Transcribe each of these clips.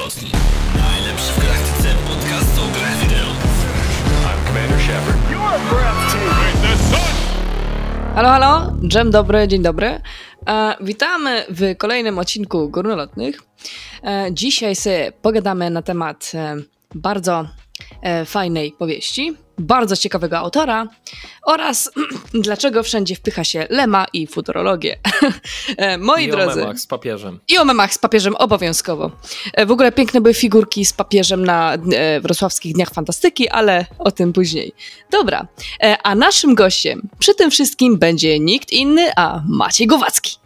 Górnolotni. Najlepszy w galaktyce podcast o grach wideo. I'm Commander Shepard. Your breath team. The sun! Halo, halo, dżem dobry, dzień dobry. E, witamy w kolejnym odcinku Górnolotnych. E, dzisiaj sobie pogadamy na temat e, bardzo e, fajnej powieści, bardzo ciekawego autora oraz dlaczego wszędzie wpycha się lema i futurologię. e, moi I drodzy. o memach z papieżem. I o memach z papieżem obowiązkowo. E, W ogóle piękne były figurki z papieżem na e, wrocławskich Dniach Fantastyki, ale o tym później. Dobra, a naszym gościem przy tym wszystkim będzie nikt inny, a Maciej Głowacki.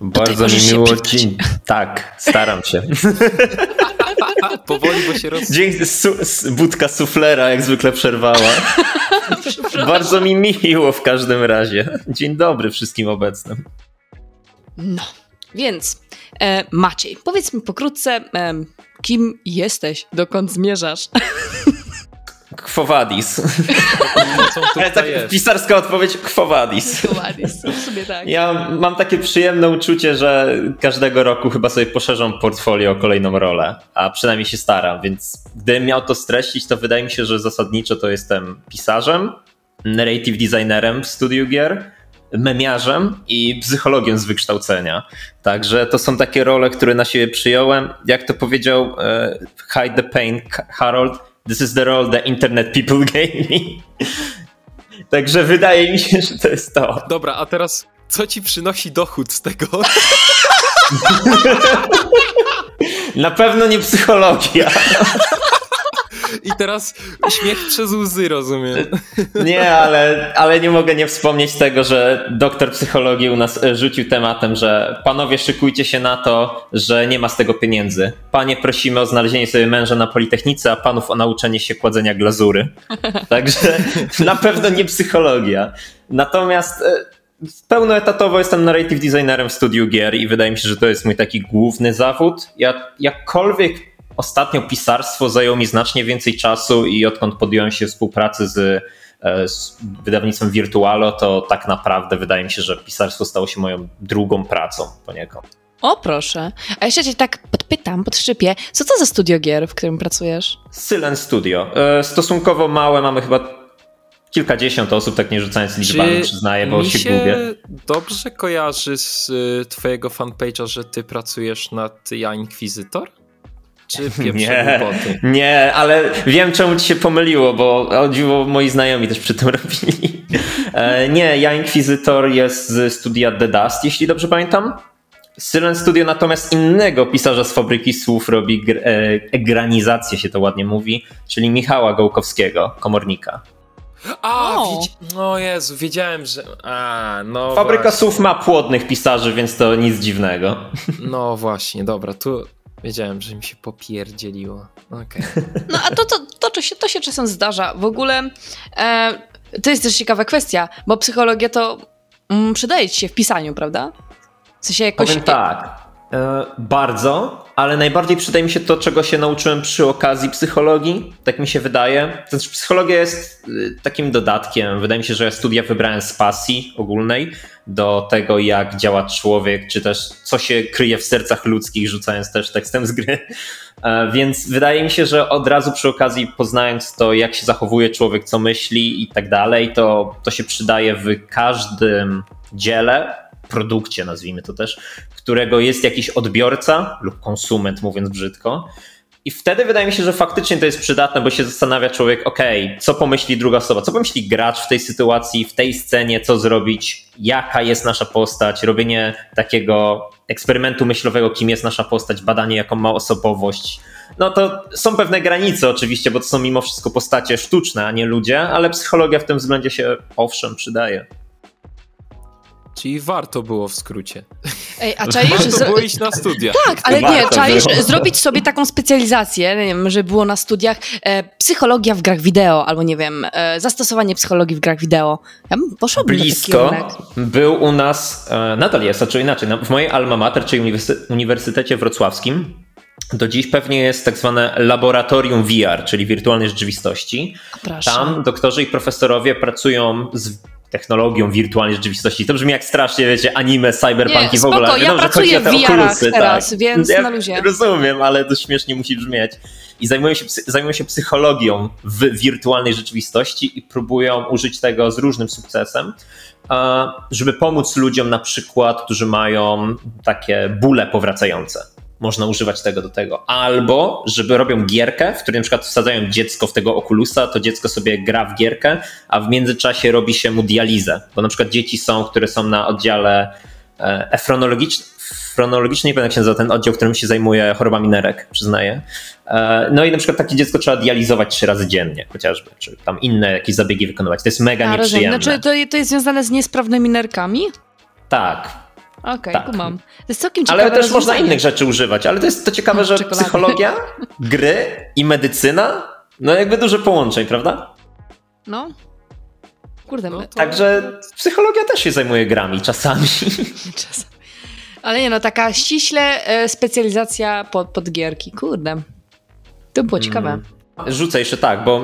Bardzo mi miło. Dzień... Tak, staram się. Powoli, bo się roz... Dzięki, su, budka suflera jak zwykle przerwała. Bardzo mi miło w każdym razie. Dzień dobry wszystkim obecnym. No, więc e, Maciej, powiedz mi pokrótce, e, kim jesteś, dokąd zmierzasz? Kwowadis. Co Ale tak jest? pisarska odpowiedź Kwowadis. w sumie tak. Ja mam takie przyjemne uczucie, że każdego roku chyba sobie poszerzam portfolio o kolejną rolę, a przynajmniej się staram, więc gdybym miał to streścić, to wydaje mi się, że zasadniczo to jestem pisarzem, narrative designerem w studiu gier, memiarzem i psychologiem z wykształcenia. Także to są takie role, które na siebie przyjąłem. Jak to powiedział e, Hide the Pain Harold, this is the role the internet people gave me. Także wydaje mi się, że to jest to. Dobra, a teraz co ci przynosi dochód z tego? Na pewno nie psychologia. I teraz śmiech przez łzy, rozumiem. Nie, ale, ale nie mogę nie wspomnieć tego, że doktor psychologii u nas e, rzucił tematem, że panowie szykujcie się na to, że nie ma z tego pieniędzy. Panie prosimy o znalezienie sobie męża na Politechnice, a panów o nauczenie się kładzenia glazury. Także na pewno nie psychologia. Natomiast e, pełnoetatowo jestem narrative designerem w studiu gier i wydaje mi się, że to jest mój taki główny zawód. Ja jakkolwiek ostatnio pisarstwo zajęło mi znacznie więcej czasu i odkąd podjąłem się współpracy z, e, z wydawnictwem Virtualo, to tak naprawdę wydaje mi się, że pisarstwo stało się moją drugą pracą poniekąd. O proszę, a jeszcze cię tak podpytam, podszypię, co to za studio gier, w którym pracujesz? Sylen Studio. E, Stosunkowo małe, mamy chyba kilkadziesiąt osób, tak nie rzucając liczbami, przyznaję, bo się, się gubię. dobrze kojarzy z y, twojego fanpage'a, że ty pracujesz nad Ja Inkwizytor? Czy Nie, nie, ale wiem czemu ci się pomyliło, bo o dziwo moi znajomi też przy tym robili. E, nie, ja Inkwizytor jest z studia The Dust, jeśli dobrze pamiętam. Silent Studio natomiast innego pisarza z fabryki słów robi gr- e, egranizację, się to ładnie mówi, czyli Michała Gołkowskiego, komornika. A, O. widz... no Jezu, wiedziałem, że... A, no Fabryka właśnie. słów ma płodnych pisarzy, więc to nic dziwnego. No właśnie, dobra, tu wiedziałem, że mi się popierdzieliło. Okej. No a to, to, to, to, się, to się czasem zdarza. W ogóle e, to jest też ciekawa kwestia, bo psychologia to mm, przydaje ci się w pisaniu, prawda? W sensie jakoś... Powiem tak. E, bardzo, ale najbardziej przydaje mi się to, czego się nauczyłem przy okazji psychologii. Tak mi się wydaje. Znaczy, psychologia jest y, takim dodatkiem. Wydaje mi się, że studia wybrałem z pasji ogólnej do tego, jak działa człowiek, czy też co się kryje w sercach ludzkich, rzucając też tekstem z gry. E, Więc wydaje mi się, że od razu przy okazji poznając to, jak się zachowuje człowiek, co myśli i tak dalej, to, to się przydaje w każdym dziele, produkcie, nazwijmy to też, którego jest jakiś odbiorca lub konsument, mówiąc brzydko. I wtedy wydaje mi się, że faktycznie to jest przydatne, bo się zastanawia człowiek, okej, co pomyśli druga osoba, co pomyśli gracz w tej sytuacji, w tej scenie, co zrobić, jaka jest nasza postać, robienie takiego eksperymentu myślowego, kim jest nasza postać, badanie, jaką ma osobowość. No to są pewne granice oczywiście, bo to są mimo wszystko postacie sztuczne, a nie ludzie, ale psychologia w tym względzie się owszem przydaje. Czyli warto było w skrócie. Ej, a czaisz... Warto było iść na studia. Tak, ale nie, Warto czaisz było. zrobić sobie taką specjalizację, nie wiem, że było na studiach e, psychologia w grach wideo, albo nie wiem, e, zastosowanie psychologii w grach wideo. Ja bym poszła blisko był u nas, e, nadal jest, a czy inaczej, w mojej alma mater, czyli Uniwersy- Uniwersytecie Wrocławskim, do dziś pewnie jest tak zwane laboratorium VR, czyli wirtualnej rzeczywistości. Proszę. Tam doktorzy i profesorowie pracują z technologią wirtualnej rzeczywistości. To brzmi jak strasznie, wiecie, anime, cyberpunk Nie, i w ogóle. spoko, ja Wiadomo, że chodzi pracuję o te okulusy, teraz, tak. więc ja na luzie. Rozumiem, ale to śmiesznie musi brzmieć. I zajmują się, zajmują się psychologią w wirtualnej rzeczywistości i próbują użyć tego z różnym sukcesem, żeby pomóc ludziom na przykład, którzy mają takie bóle powracające. Można używać tego do tego. Albo, żeby robią gierkę, w której na przykład wsadzają dziecko w tego okulusa, to dziecko sobie gra w gierkę, a w międzyczasie robi się mu dializę. Bo na przykład dzieci są, które są na oddziale e, efronologicznym, nie pamiętam jak się nazywa ten oddział, którym się zajmuje chorobami nerek, przyznaję. E, No i na przykład takie dziecko trzeba dializować trzy razy dziennie chociażby, czy tam inne jakieś zabiegi wykonywać. To jest mega A, rozumiem. nieprzyjemne. Znaczy, to, to jest związane z niesprawnymi nerkami? Tak, Okej, Tak. kumam. To jest całkiem ciekawe ale też można innych rzeczy używać. Ale to jest to ciekawe, że Czekolady. psychologia, gry i medycyna, no jakby duże połączeń, prawda? No. Kurde, No to- Także psychologia też się zajmuje grami czasami. czasem. Ale nie no, taka ściśle e, specjalizacja pod, pod gierki. Kurde. To było ciekawe. Mm. Rzucę jeszcze tak, bo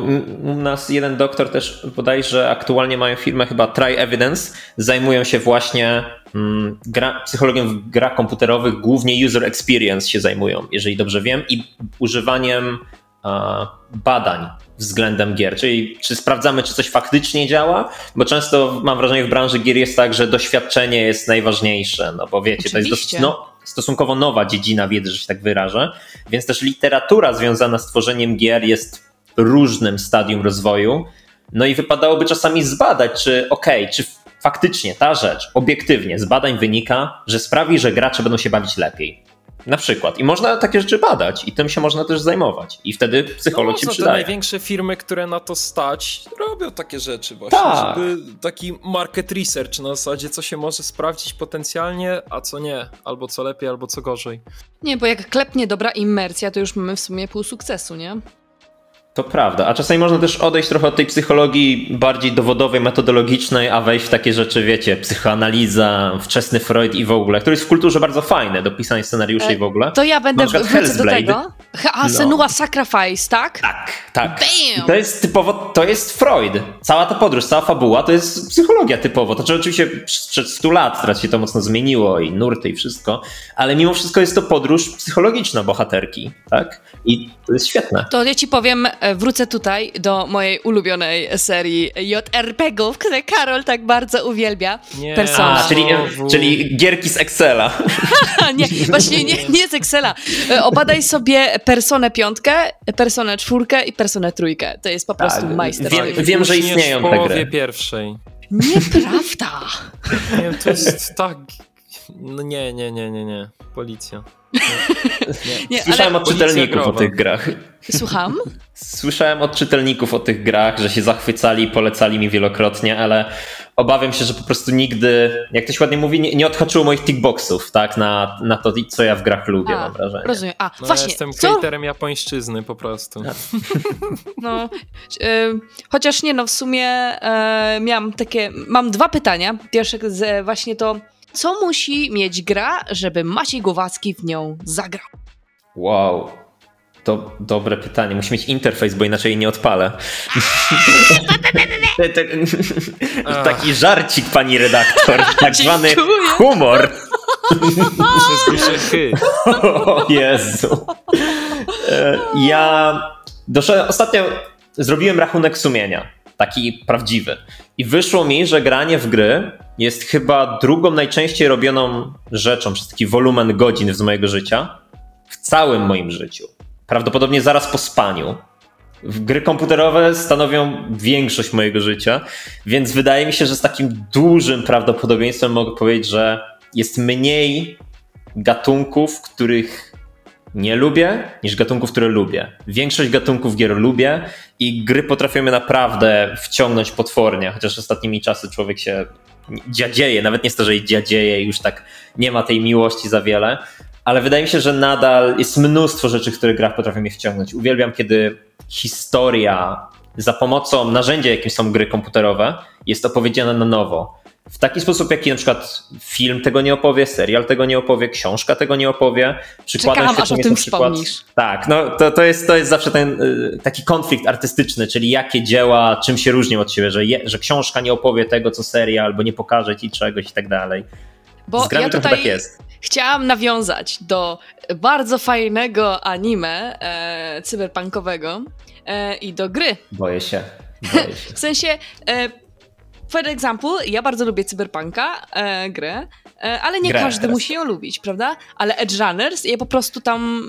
u nas jeden doktor też bodajże aktualnie mają firmę chyba Try Evidence, zajmują się właśnie mm, gra, psychologią w grach komputerowych, głównie user experience się zajmują, jeżeli dobrze wiem, i używaniem a, badań względem gier, czyli czy sprawdzamy, czy coś faktycznie działa, bo często mam wrażenie w branży gier jest tak, że doświadczenie jest najważniejsze, no bo wiecie, to jest dosyć Oczywiście. no, stosunkowo nowa dziedzina wiedzy, że się tak wyrażę, więc też literatura związana z tworzeniem gier jest w różnym stadium rozwoju. No i wypadałoby czasami zbadać, czy okej, czy faktycznie ta rzecz obiektywnie z badań wynika, że sprawi, że gracze będą się bawić lepiej. Na przykład. I można takie rzeczy badać i tym się można też zajmować. I wtedy psycholog no, się za te przydaje. największe firmy, które na to stać, robią takie rzeczy właśnie, Tak. żeby taki market research na zasadzie, co się może sprawdzić potencjalnie, a co nie, albo co lepiej, albo co gorzej. Nie, bo jak klepnie dobra immersja, to już mamy w sumie pół sukcesu, nie? To prawda, a czasami można też odejść trochę od tej psychologii bardziej dowodowej, metodologicznej, a wejść w takie rzeczy, wiecie, psychoanaliza, wczesny Freud i w ogóle, który jest w kulturze bardzo fajny do pisania scenariuszy i w ogóle. To ja będę wrócę do tego. A No. Senua Sacrifice, tak? Tak, tak. I Bam! to jest typowo, to jest Freud. Cała ta podróż, cała fabuła to jest psychologia typowo. To znaczy oczywiście sprzed 100 lat teraz się to mocno zmieniło i nurty i wszystko, ale mimo wszystko jest to podróż psychologiczna bohaterki, tak? I to jest świetne. To ja ci powiem, e, wrócę tutaj do mojej ulubionej serii JRPG-ów, które Karol tak bardzo uwielbia. Nie, Persona. A, czyli, czyli gierki z Excela. Nie, właśnie nie, nie z Excela. E, Obadaj sobie Personę piątkę, Personę czwórkę i Personę trójkę. To jest po prostu Tak, majstersztyk. wiem- wiem, że istnieją w te połowie gry. pierwszej. Nieprawda. Nie wiem, to jest tak... No nie, nie, nie, nie, nie. Policja. Nie, Słyszałem ale od czytelników o tych grach. słucham. Słyszałem od czytelników o tych grach, że się zachwycali i polecali mi wielokrotnie, ale obawiam się, że po prostu nigdy, jak ktoś ładnie mówi, nie, nie odhaczyło moich tickboxów, tak, na, na to, co ja w grach lubię, A, mam wrażenie. Rozumiem. A, No, właśnie, ja jestem co? japońszczyzny po prostu. No, e, chociaż nie, no w sumie e, miałam takie, mam dwa pytania. Pierwsze z, właśnie to, co musi mieć gra, żeby Maciej Głowacki w nią zagrał? Wow. To dobre pytanie. Musi mieć interfejs, bo inaczej jej nie odpalę. Te- Taki żarcik, pani redaktor. Tak zwany humor. O Jezu. E, Ja doszedłem, ostatnio zrobiłem rachunek sumienia, taki prawdziwy. I wyszło mi, że granie w gry jest chyba drugą najczęściej robioną rzeczą przez taki wolumen godzin z mojego życia w całym moim życiu. Prawdopodobnie zaraz po spaniu. Gry komputerowe stanowią większość mojego życia, więc wydaje mi się, że z takim dużym prawdopodobieństwem mogę powiedzieć, że jest mniej gatunków, których nie lubię, niż gatunków, które lubię. Większość gatunków gier lubię i gry potrafią mnie naprawdę wciągnąć potwornie, chociaż ostatnimi czasy człowiek się dziadzieje, nawet nie że dziadzieje już tak nie ma tej miłości za wiele, ale wydaje mi się, że nadal jest mnóstwo rzeczy, które grach potrafią mnie wciągnąć. Uwielbiam, kiedy historia za pomocą narzędzia, jakim są gry komputerowe, jest opowiedziana na nowo. W taki sposób, jaki na przykład film tego nie opowie, serial tego nie opowie, książka tego nie opowie. Przykładem Czekałam, aż o tym przykład- wspomnisz. Tak, no to, to, jest, to jest zawsze ten y, taki konflikt artystyczny, czyli jakie dzieła, czym się różnią od siebie, że, je, że książka nie opowie tego, co serial, albo nie pokaże ci czegoś i tak dalej. Bo ja tutaj tak jest. chciałam nawiązać do bardzo fajnego anime e, cyberpunkowego e, i do gry. Boję się, boję się. W sensie, e, for example, ja bardzo lubię cyberpunka, e, grę, e, ale nie Grę każdy musi ją lubić, prawda? Ale Edge Runners, ja po prostu tam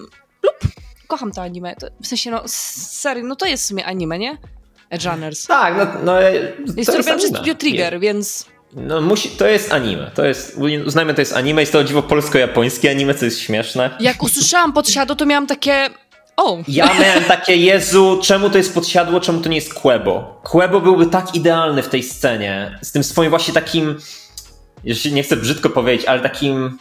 lub kocham to anime. To, w sensie, no serio, no to jest w sumie anime, nie? Edge Runners. Tak, no, no Jest to robione przez. Studio Trigger, więc... No musi, to jest anime, to jest, uznajmy to jest anime, jest to dziwo polsko-japońskie anime, co jest śmieszne. Jak usłyszałam podsiadło, to miałam takie... O, Ja miałem takie, Jezu, czemu to jest podsiadło, czemu to nie jest Quebo? Quebo byłby tak idealny w tej scenie, z tym swoim właśnie takim, jeśli nie chcę brzydko powiedzieć, ale takim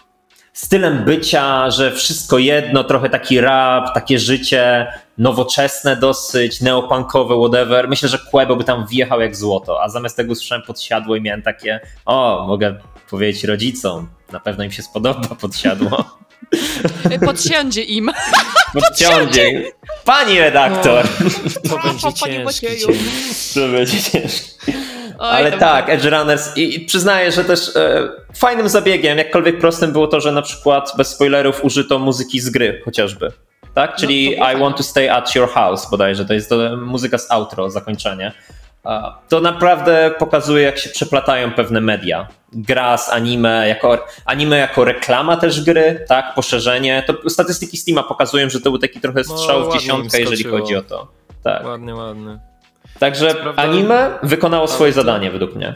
stylem bycia, że wszystko jedno, trochę taki rap, takie życie nowoczesne dosyć, neopunkowe, whatever. Myślę, że Quebo by tam wjechał jak złoto, a zamiast tego usłyszałem podsiadło i miałem takie, o, mogę powiedzieć rodzicom, na pewno im się spodoba podsiadło. podsiądzie im. Podciągnie. Pani redaktor. To będzie Panie ciężki cień. To będzie ciężko. Oj, Ale tak, Edge Runners i, i przyznaję, że też e, fajnym zabiegiem, jakkolwiek prostym było to, że na przykład bez spoilerów użyto muzyki z gry chociażby. Tak? Czyli No, to było I want to stay at your house bodajże, to jest to muzyka z outro, zakończenie. To naprawdę pokazuje, jak się przeplatają pewne media. Gra z anime, jako, anime jako reklama też gry, tak? Poszerzenie. To statystyki Steama pokazują, że to był taki trochę No, strzał w ładnie im dziesiątkę, jeżeli chodzi o to. Tak. Ładnie, ładnie. Także anime wykonało swoje zadanie według mnie.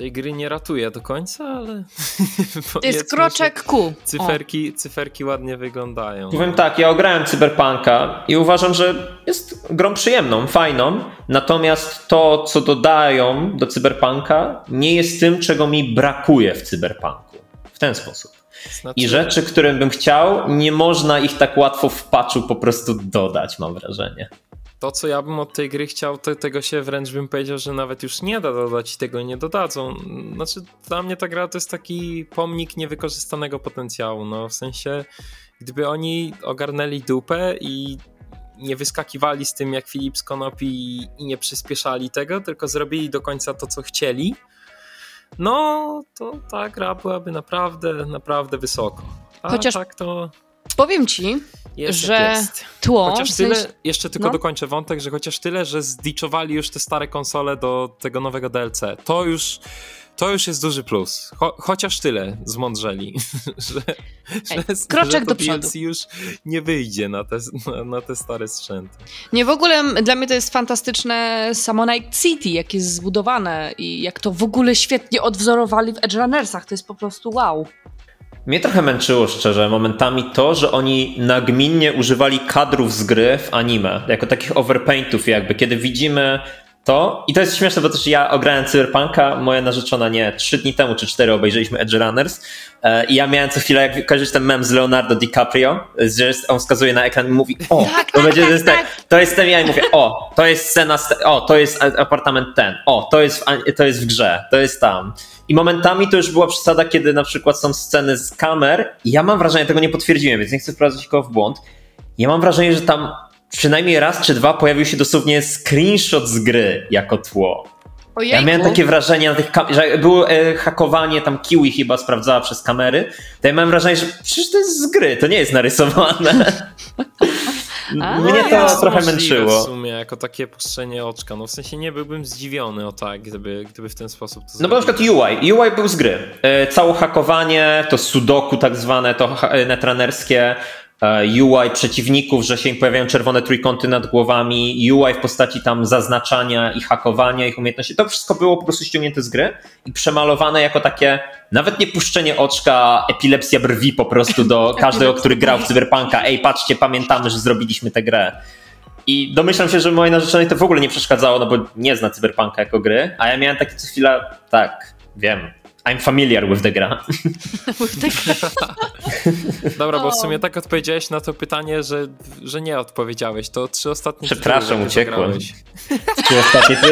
Tej gry nie ratuje do końca, ale... To jest kroczek ku. Cyferki, cyferki ładnie wyglądają. Powiem tak, ja ograłem Cyberpunka i uważam, że jest grą przyjemną, fajną, natomiast to, co dodają do Cyberpunka, nie jest tym, czego mi brakuje w Cyberpunku. W ten sposób. Znaczy, I rzeczy, którym bym chciał, nie można ich tak łatwo w patchu po prostu dodać, mam wrażenie. To, co ja bym od tej gry chciał, to tego się wręcz bym powiedział, że nawet już nie da dodać i tego nie dodadzą. Znaczy, dla mnie ta gra to jest taki pomnik niewykorzystanego potencjału. No, w sensie, gdyby oni ogarnęli dupę i nie wyskakiwali z tym jak Filip z Konopi i, nie przyspieszali tego, tylko zrobili do końca to, co chcieli, no to ta gra byłaby naprawdę, naprawdę wysoko. A Chociaż- tak to Powiem ci, jest że jest. tło... Chociaż w sensie- tyle, jeszcze tylko no. dokończę wątek, że chociaż tyle, że zdiczowali już te stare konsole do tego nowego DLC. To już, to już jest duży plus. Cho, chociaż tyle zmądrzeli, że, Ej, że, kroczek że do przodu. Już nie wyjdzie na te, na, na te stare sprzęty. Nie, w ogóle dla mnie to jest fantastyczne samo Night City, jak jest zbudowane i jak to w ogóle świetnie odwzorowali w Edge Runnersach. To jest po prostu wow. Mnie trochę męczyło szczerze momentami to, że oni nagminnie używali kadrów z gry w anime, jako takich overpaintów jakby, kiedy widzimy to, i to jest śmieszne, bo też ja ograłem Cyberpunka, moja narzeczona nie, trzy dni temu czy cztery obejrzeliśmy Edge Runners e, i ja miałem co chwilę, jak kojarzysz ten mem z Leonardo DiCaprio, że on wskazuje na ekran i mówi, o, Tak, to tak, będzie, tak, to, jest ten, tak. to jest ten ja i mówię, o, to jest scena, o, to jest apartament ten, o, to jest, w, to jest w grze, to jest tam. I momentami to już była przesada, kiedy na przykład są sceny z kamer i ja mam wrażenie, tego nie potwierdziłem, więc nie chcę wprowadzać nikogo w błąd, ja mam wrażenie, że tam przynajmniej raz czy dwa pojawił się dosłownie screenshot z gry jako tło. Ojejku. Ja miałem takie wrażenie na tych że było e, hakowanie, tam Kiwi chyba sprawdzała przez kamery, to ja miałem wrażenie, że przecież to jest z gry, to nie jest narysowane. A. Mnie to jest trochę męczyło. W sumie, jako takie puszczenie oczka. No w sensie nie byłbym zdziwiony o tak, gdyby, gdyby w ten sposób to No bo na przykład UI, UI był z gry. E, Całe hakowanie, to sudoku tak zwane, to e, netrunnerskie, e, UI przeciwników, że się im pojawiają czerwone trójkąty nad głowami, UI w postaci tam zaznaczania i hakowania ich umiejętności, to wszystko było po prostu ściągnięte z gry i przemalowane jako takie, nawet nie puszczenie oczka, epilepsja brwi po prostu do każdego, który grał w Cyberpunka. Ej, patrzcie, pamiętamy, że zrobiliśmy tę grę. I domyślam się, że mojej narzeczonej to w ogóle nie przeszkadzało, no bo nie zna Cyberpunka jako gry, a ja miałem takie co chwila, tak, wiem, I'm familiar with the gra. Dobra, bo w sumie tak odpowiedziałeś na to pytanie, że, że nie odpowiedziałeś. To trzy ostatnie Przepraszam, uciekłem. Czy ostatnie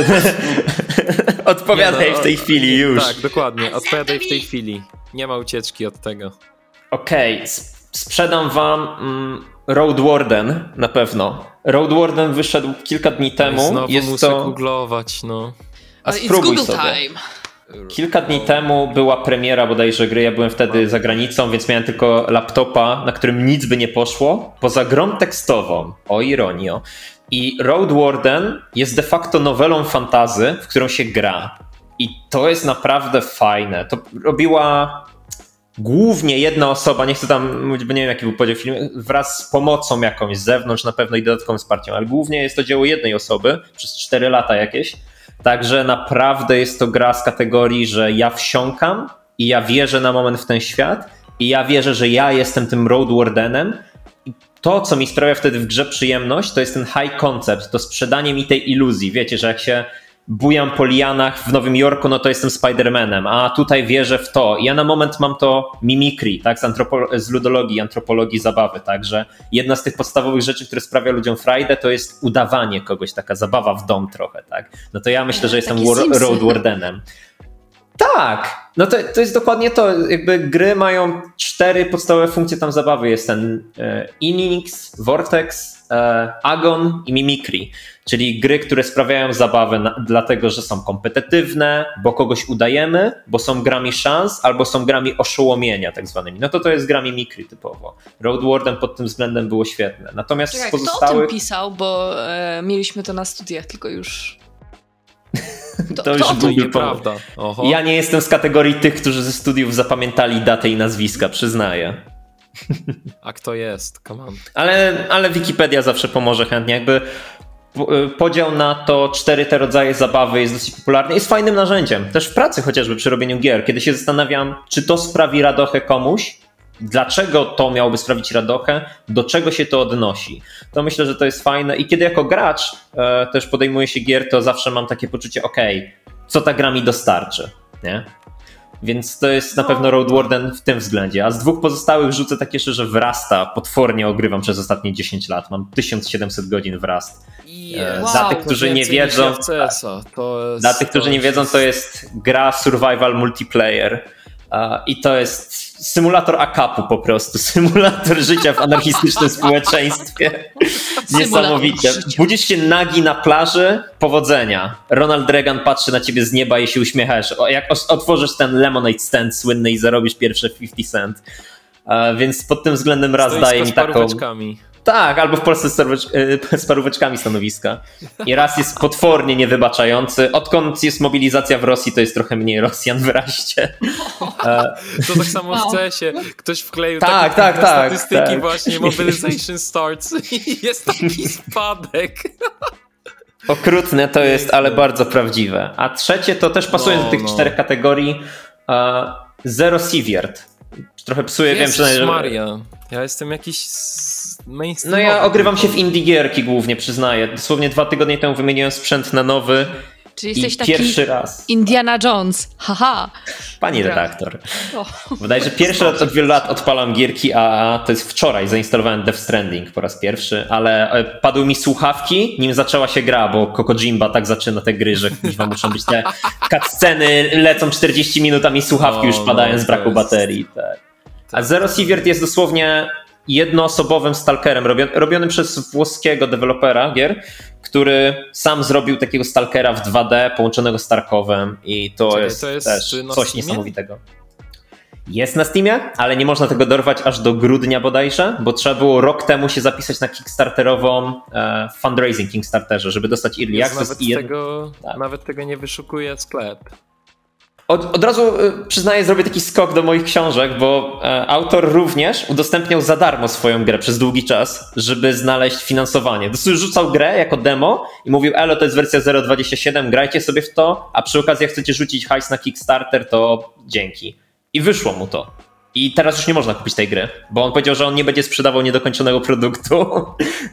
Odpowiadaj Nie, no, w tej chwili już. Tak, dokładnie. Odpowiadaj w tej chwili. Nie ma ucieczki od tego. Okej, s- sprzedam wam mm, Road Warden na pewno. Road Warden wyszedł kilka dni temu. Znowu Jest muszę to... googlować, no. A Ale it's spróbuj Google sobie. time. Kilka dni temu była premiera bodajże gry, ja byłem wtedy za granicą, więc miałem tylko laptopa, na którym nic by nie poszło, poza grą tekstową. O ironio. I Road Warden jest de facto nowelą fantazy, w którą się gra. I to jest naprawdę fajne. To robiła głównie jedna osoba, nie chcę tam mówić, bo nie wiem jaki był podział filmu, wraz z pomocą jakąś z zewnątrz na pewno i dodatkowym wsparciem, ale głównie jest to dzieło jednej osoby przez 4 lata jakieś. Także naprawdę jest to gra z kategorii, że ja wsiąkam i ja wierzę na moment w ten świat i ja wierzę, że ja jestem tym Road Wardenem. I to, co mi sprawia wtedy w grze przyjemność, to jest ten high concept, to sprzedanie mi tej iluzji. Wiecie, że jak się bujam po lianach w Nowym Jorku, no to jestem Spider-Manem, a tutaj wierzę w to. Ja na moment mam to mimikry, tak, z, antropo- z ludologii, antropologii zabawy, także jedna z tych podstawowych rzeczy, które sprawia ludziom frajdę, to jest udawanie kogoś, taka zabawa w dom trochę, tak. No to ja myślę, że jestem Takie war- road wardenem. Tak, no to, to jest dokładnie to. Jakby gry mają cztery podstawowe funkcje tam zabawy. Jest ten e, Inix, Vortex, e, Agon i Mimicry. Czyli gry, które sprawiają zabawę na, dlatego, że są kompetytywne, bo kogoś udajemy, bo są grami szans, albo są grami oszołomienia tak zwanymi. No to to jest gra Mimicry typowo. Road Warden pod tym względem było świetne. Natomiast Czekaj, z kto o tym pozostałych... pisał, bo e, mieliśmy to na studiach, tylko już... Kto, To już To Google nieprawda. Oho. Ja nie jestem z kategorii tych, którzy ze studiów zapamiętali datę i nazwiska, przyznaję. A kto jest? Come on. Ale, ale Wikipedia zawsze pomoże chętnie. Jakby y, podział na to cztery te rodzaje zabawy jest dosyć popularny. Jest fajnym narzędziem. Też w pracy chociażby przy robieniu gier. Kiedy się zastanawiam, czy to sprawi radochę komuś, dlaczego to miałoby sprawić radochę, do czego się to odnosi. To myślę, że to jest fajne. I kiedy jako gracz e, też podejmuję się gier, to zawsze mam takie poczucie, okej, co ta gra mi dostarczy, nie? Więc to jest na pewno Road Warden w tym względzie. A z dwóch pozostałych rzucę takie jeszcze, że wrasta potwornie ogrywam przez ostatnie 10 lat. Mam 1700 godzin w Rast. E, Wow. Dla tych, którzy nie wiedzą, CS-a. To jest, dla tych, którzy nie wiedzą, to jest gra survival multiplayer. E, I to jest symulator akapu po prostu. Symulator życia w anarchistycznym społeczeństwie. Niesamowite. Budzisz się nagi na plaży, powodzenia. Ronald Reagan patrzy na ciebie z nieba i się uśmiechasz. O, Jak otworzysz ten lemonade stand słynny i zarobisz pierwsze 50 cent. E, Więc pod tym względem raz Stoisko daje mi z taką... Tak, albo w Polsce z, y, z paróweczkami stanowiska. I raz jest potwornie niewybaczający. Odkąd jest mobilizacja w Rosji, to jest trochę mniej Rosjan w raście. E, To tak samo w CS-ie. Ktoś wkleił Tak, takie tak, tak, statystyki tak. właśnie, mobilization starts i jest taki spadek. Okrutne to jest, ale bardzo prawdziwe. A trzecie to też pasując No, do tych no. czterech kategorii, e, Zero Sieviert. Trochę psuję, wiem, Jezus że... Maria. Ja jestem jakiś s- No ja ogrywam się w indie gierki głównie, przyznaję. Dosłownie dwa tygodnie temu wymieniłem sprzęt na nowy Czyli jesteś taki pierwszy raz. Indiana Jones. Haha. Pani Dobra. redaktor. O. Bodajże pierwszy raz od wielu lat odpalam gierki, a to jest wczoraj, zainstalowałem Death Stranding po raz pierwszy, ale e, padły mi słuchawki, nim zaczęła się gra, bo Kokojimba tak zaczyna te gry, że kuźwa muszą być te cutsceny, lecą 40 minut, a mi słuchawki już padają no, z braku jest- baterii. Tak. A Zero Sievert jest dosłownie jednoosobowym stalkerem, robion- robionym przez włoskiego dewelopera gier, który sam zrobił takiego stalkera w 2D połączonego z Tarkowem i to, jest, to jest też coś Steamie? niesamowitego. Jest na Steamie, ale nie można tego dorwać aż do grudnia bodajże, bo trzeba było rok temu się zapisać na Kickstarterową e, fundraising Kickstarterze, żeby dostać Early Access nawet, i jed... tego, Tak. nawet tego nie wyszukuje sklep. Od, od razu y, przyznaję, zrobię taki skok do moich książek, bo e, autor również udostępniał za darmo swoją grę przez długi czas, żeby znaleźć finansowanie. Dosyć rzucał grę jako demo i mówił, elo, to jest wersja 0.27, grajcie sobie w to, a przy okazji jak chcecie rzucić hajs na Kickstarter, to dzięki. I wyszło mu to. I teraz już nie można kupić tej gry, bo on powiedział, że on nie będzie sprzedawał niedokończonego produktu.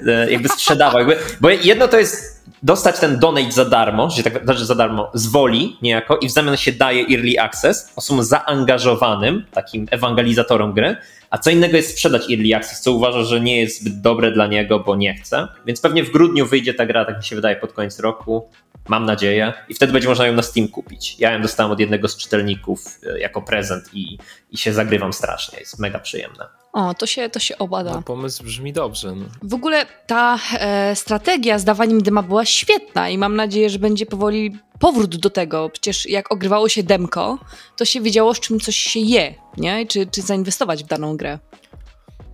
E, jakby sprzedawał. Jakby, bo jedno to jest dostać ten donate za darmo, że tak znaczy za darmo, z woli niejako i w zamian się daje early access osobom zaangażowanym, takim ewangelizatorem gry, a co innego jest sprzedać early access, co uważa, że nie jest zbyt dobre dla niego, bo nie chce. Więc pewnie w grudniu wyjdzie ta gra, tak mi się wydaje, pod koniec roku. Mam nadzieję, i wtedy będzie można ją na Steam kupić. Ja ją dostałem od jednego z czytelników e, jako prezent i, i się zagrywam strasznie, jest mega przyjemne. O, to się, to się obada. No, pomysł brzmi dobrze. No. W ogóle ta e, strategia z dawaniem dema była świetna i mam nadzieję, że będzie powoli powrót do tego. Przecież jak ogrywało się demko, to się wiedziało, z czym coś się je, nie? Czy, czy zainwestować w daną grę.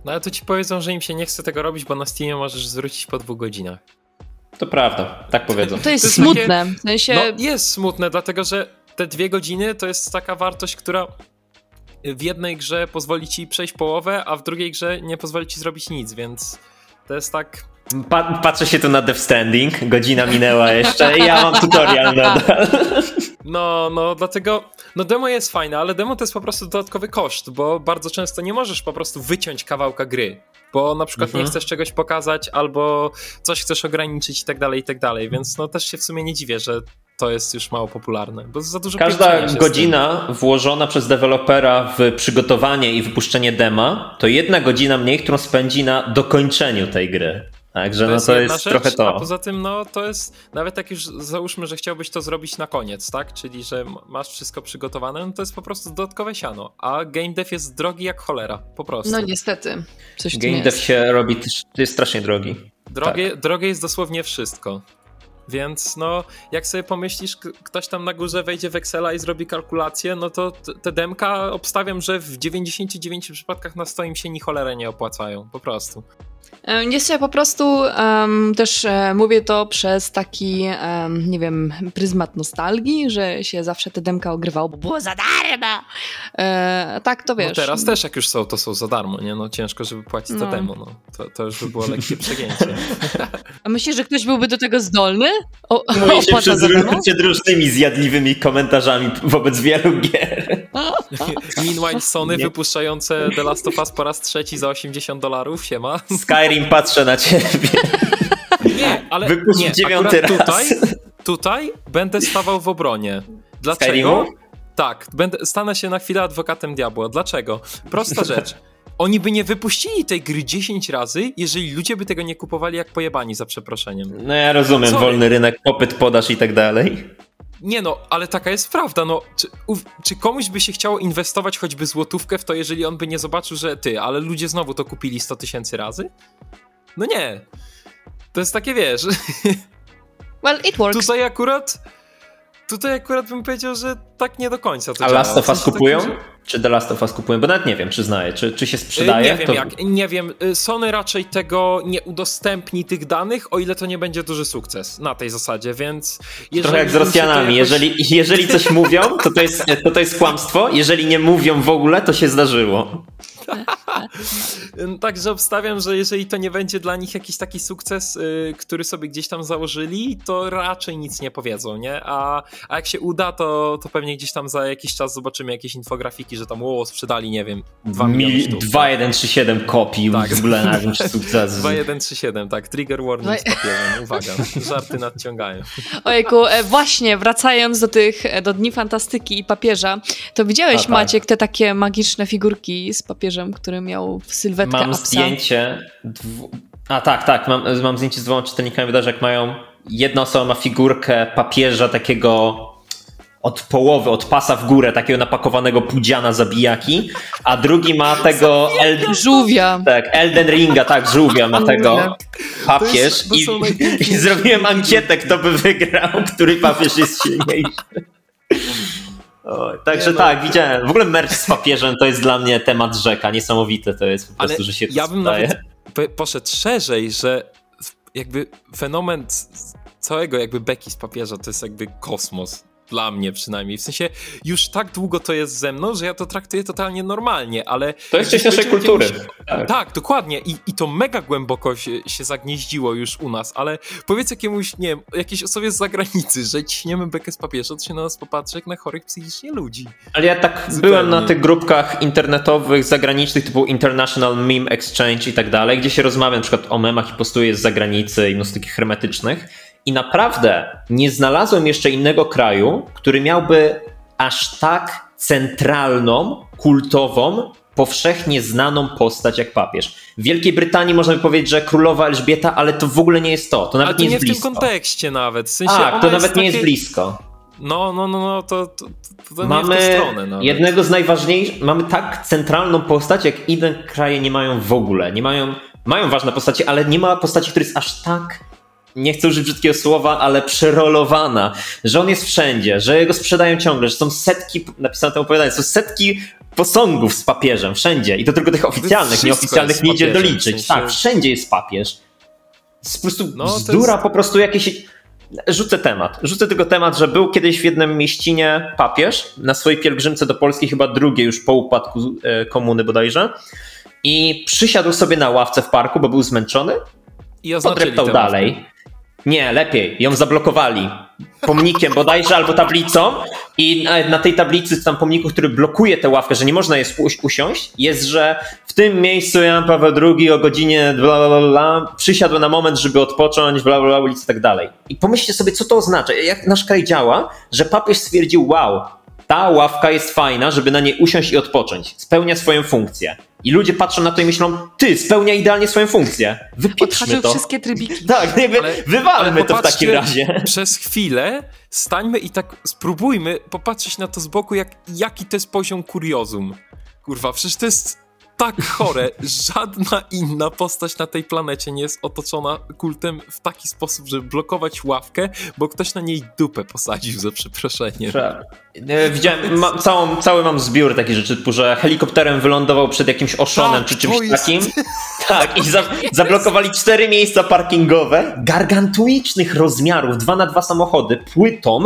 no ale to ci powiedzą, że im się nie chce tego robić, bo na Steamie możesz zwrócić po dwóch godzinach. To prawda, tak powiedzą. To jest, jest smutne. W sensie, No jest smutne, dlatego że te dwie godziny to jest taka wartość, która w jednej grze pozwoli ci przejść połowę, a w drugiej grze nie pozwoli ci zrobić nic, więc to jest tak... Pa patrzę się tu na Death Standing, godzina minęła jeszcze i ja mam tutorial nadal. No, no, dlatego, no demo jest fajne, ale demo to jest po prostu dodatkowy koszt, bo bardzo często nie możesz po prostu wyciąć kawałka gry, bo na przykład Mhm. nie chcesz czegoś pokazać, albo coś chcesz ograniczyć i tak dalej, i tak dalej, więc no też się w sumie nie dziwię, że to jest już mało popularne, bo za dużo Każda godzina włożona przez dewelopera w przygotowanie i wypuszczenie dema, to jedna godzina mniej, którą spędzi na dokończeniu tej gry. Także no to jest rzecz, trochę A to. poza tym, no to jest, nawet jak już załóżmy, że chciałbyś to zrobić na koniec, tak? Czyli, że masz wszystko przygotowane, no to jest po prostu dodatkowe siano. A game dev jest drogi jak cholera, po prostu. no niestety, coś Game jest. dev się robi, jest strasznie drogi. Drogie, Tak. drogie jest dosłownie wszystko. Więc no, jak sobie pomyślisz, ktoś tam na górze wejdzie w Excela i zrobi kalkulację, no to te demka obstawiam, że w 99 przypadkach na 100 im się ni cholerę nie opłacają, po prostu. Jest ja po prostu em, też e, mówię to przez taki, nie wiem, pryzmat nostalgii, że się zawsze te demka ogrywało, bo było za darmo. E, tak to wiesz. No teraz też jak już są, to są za darmo, nie? No ciężko, żeby płacić za No. demo, no. To, to już by było lekkie przegięcie. A myślisz, że ktoś byłby do tego zdolny? O, Mówi się za przed różnymi zjadliwymi komentarzami wobec wielu gier. Meanwhile Sony Nie. wypuszczające The Last of Us po raz trzeci za 80 dolarów, siema. Skyrim patrzę na ciebie. Nie, ale Wypuść nie, dziewiąty raz. tutaj, tutaj będę stawał w obronie. Dlaczego? Skyrimu? Tak, będę, stanę się na chwilę adwokatem diabła. Dlaczego? Prosta rzecz. Oni by nie wypuścili tej gry 10 razy, jeżeli ludzie by tego nie kupowali jak pojebani, za przeproszeniem. No ja rozumiem, Sorry. wolny rynek, popyt, podaż i tak dalej. Nie no, ale taka jest prawda, no. Czy, czy komuś by się chciało inwestować choćby złotówkę w to, jeżeli on by nie zobaczył, że ty, ale ludzie znowu to kupili 100 tysięcy razy? No nie. To jest takie, wiesz, Well, it works. tutaj akurat... Tutaj akurat bym powiedział, że tak nie do końca to A. Last of Us kupują? że- Czy The Last of Us kupują? Bo nawet nie wiem, przyznaję. Czy, czy się sprzedaje? Nie wiem To- jak, nie wiem. Y, Sony raczej tego nie udostępni tych danych, o ile to nie będzie duży sukces na tej zasadzie, więc Trochę jak z Rosjanami. jakoś- Jeżeli, jeżeli coś mówią, to to, jest, to to jest kłamstwo. Jeżeli nie mówią w ogóle, to się zdarzyło. Także obstawiam, że jeżeli to nie będzie dla nich jakiś taki sukces, y, który sobie gdzieś tam założyli, to raczej nic nie powiedzą, nie? A, a jak się uda, to, to pewnie gdzieś tam za jakiś czas zobaczymy jakieś infografiki, że tam o, sprzedali, nie wiem, 2 miliony Mil- sztuk. 2137 kopii Tak. w ogóle na wiem, czy sukces. 2137, tak, trigger warning z papierem, uwaga, żarty nadciągają. Ojku, e, właśnie, wracając do tych, e, do Dni Fantastyki i papieża, to widziałeś, A, tak. Maciek, te takie magiczne figurki z papieżem, który miał w sylwetkę Mam apsa? zdjęcie. Dwu... A tak, tak. Mam, mam zdjęcie z dwoma czytelnikami wydarzeń, mają. Jedna osoba ma figurkę papieża takiego od połowy, od pasa w górę, takiego napakowanego pudziana zabijaki, a drugi ma tego Elden, Żółwia. tak, Elden Ringa, tak, żółwia ma tego papież To jest- to i, i zrobiłem ankietę, kto by wygrał, który papież jest silniejszy. O, także Nie no. tak, widziałem. W ogóle merch z papieżem to jest dla mnie temat rzeka, niesamowite to jest po Ale prostu, że się to ja bym nawet poszedł szerzej, że jakby fenomen całego jakby beki z papieża to jest jakby kosmos. Dla mnie przynajmniej. W sensie już tak długo to jest ze mną, że ja to traktuję totalnie normalnie, ale. To jest część naszej kultury. Tak. Tak, dokładnie. I, I to mega głęboko się, się zagnieździło już u nas, ale powiedz jakiemuś, nie wiem, jakiejś osobie z zagranicy, że ciśniemy bekę z papieża, to się na nas popatrzy jak na chorych psychicznie ludzi. Ale ja tak Zupełnie. byłem na tych grupkach internetowych, zagranicznych, typu International Meme Exchange i tak dalej, gdzie się rozmawia na przykład o memach i postuję z zagranicy i mnóstwo takich hermetycznych. I naprawdę nie znalazłem jeszcze innego kraju, który miałby aż tak centralną, kultową powszechnie znaną postać jak papież. W Wielkiej Brytanii można by powiedzieć, że królowa Elżbieta, ale to w ogóle nie jest to. To nawet to nie nie jest w tym blisko. kontekście nawet. W sensie Tak, to nawet nie jest blisko. No, no, no, no to, to, to, Mamy stronę jednego z najważniejszych, mamy tak centralną postać, jak inne kraje nie mają w ogóle. Nie mają, mają ważne postacie, ale nie ma postaci, która jest aż tak, nie chcę użyć brzydkiego słowa, ale przerolowana, że on jest wszędzie, że jego sprzedają ciągle, że są setki, napisane tam opowiadanie, są setki posągów z papieżem, wszędzie. I to tylko tych oficjalnych, nieoficjalnych nie idzie doliczyć. w sensie- Tak, wszędzie jest papież. jest po prostu No, to bzdura, jest- po prostu jakieś... Rzucę temat. Rzucę tylko temat, że był kiedyś w jednym mieścinie papież na swojej pielgrzymce do Polski, chyba drugiej już po upadku e, komuny bodajże. I przysiadł sobie na ławce w parku, bo był zmęczony. I oznaczyli dalej. Nie, lepiej. Ją zablokowali. Pomnikiem bodajże albo tablicą. I na, tej tablicy, tam pomniku, który blokuje tę ławkę, że nie można jest usiąść, jest, że w tym miejscu Jan Paweł II o godzinie bla, bla, bla, przysiadł na moment, żeby odpocząć, bla, bla, bla, ulicy i tak dalej. I pomyślcie sobie, co to oznacza. Jak nasz kraj działa, że papież stwierdził, wow, ta ławka jest fajna, żeby na niej usiąść i odpocząć. Spełnia swoją funkcję. I ludzie patrzą na to i myślą, ty, spełnia idealnie swoją funkcję. Wypieprzmy Odhaczył to. wszystkie trybiki. Tak, jakby Ale- wywalmy Ale to w takim razie. Przez chwilę stańmy i tak spróbujmy popatrzeć na to z boku, jak, jaki to jest poziom kuriozum. Kurwa, przecież to jest tak chore. Żadna inna postać na tej planecie nie jest otoczona kultem w taki sposób, żeby blokować ławkę, bo ktoś na niej dupę posadził, za przeproszeniem. Widziałem, ma, całą, cały mam zbiór takich rzeczy, typu, że helikopterem wylądował przed jakimś oszonem Tak, czy czymś jest- takim. Tak, i za, zablokowali cztery miejsca parkingowe gargantuicznych rozmiarów, dwa na dwa samochody, płytą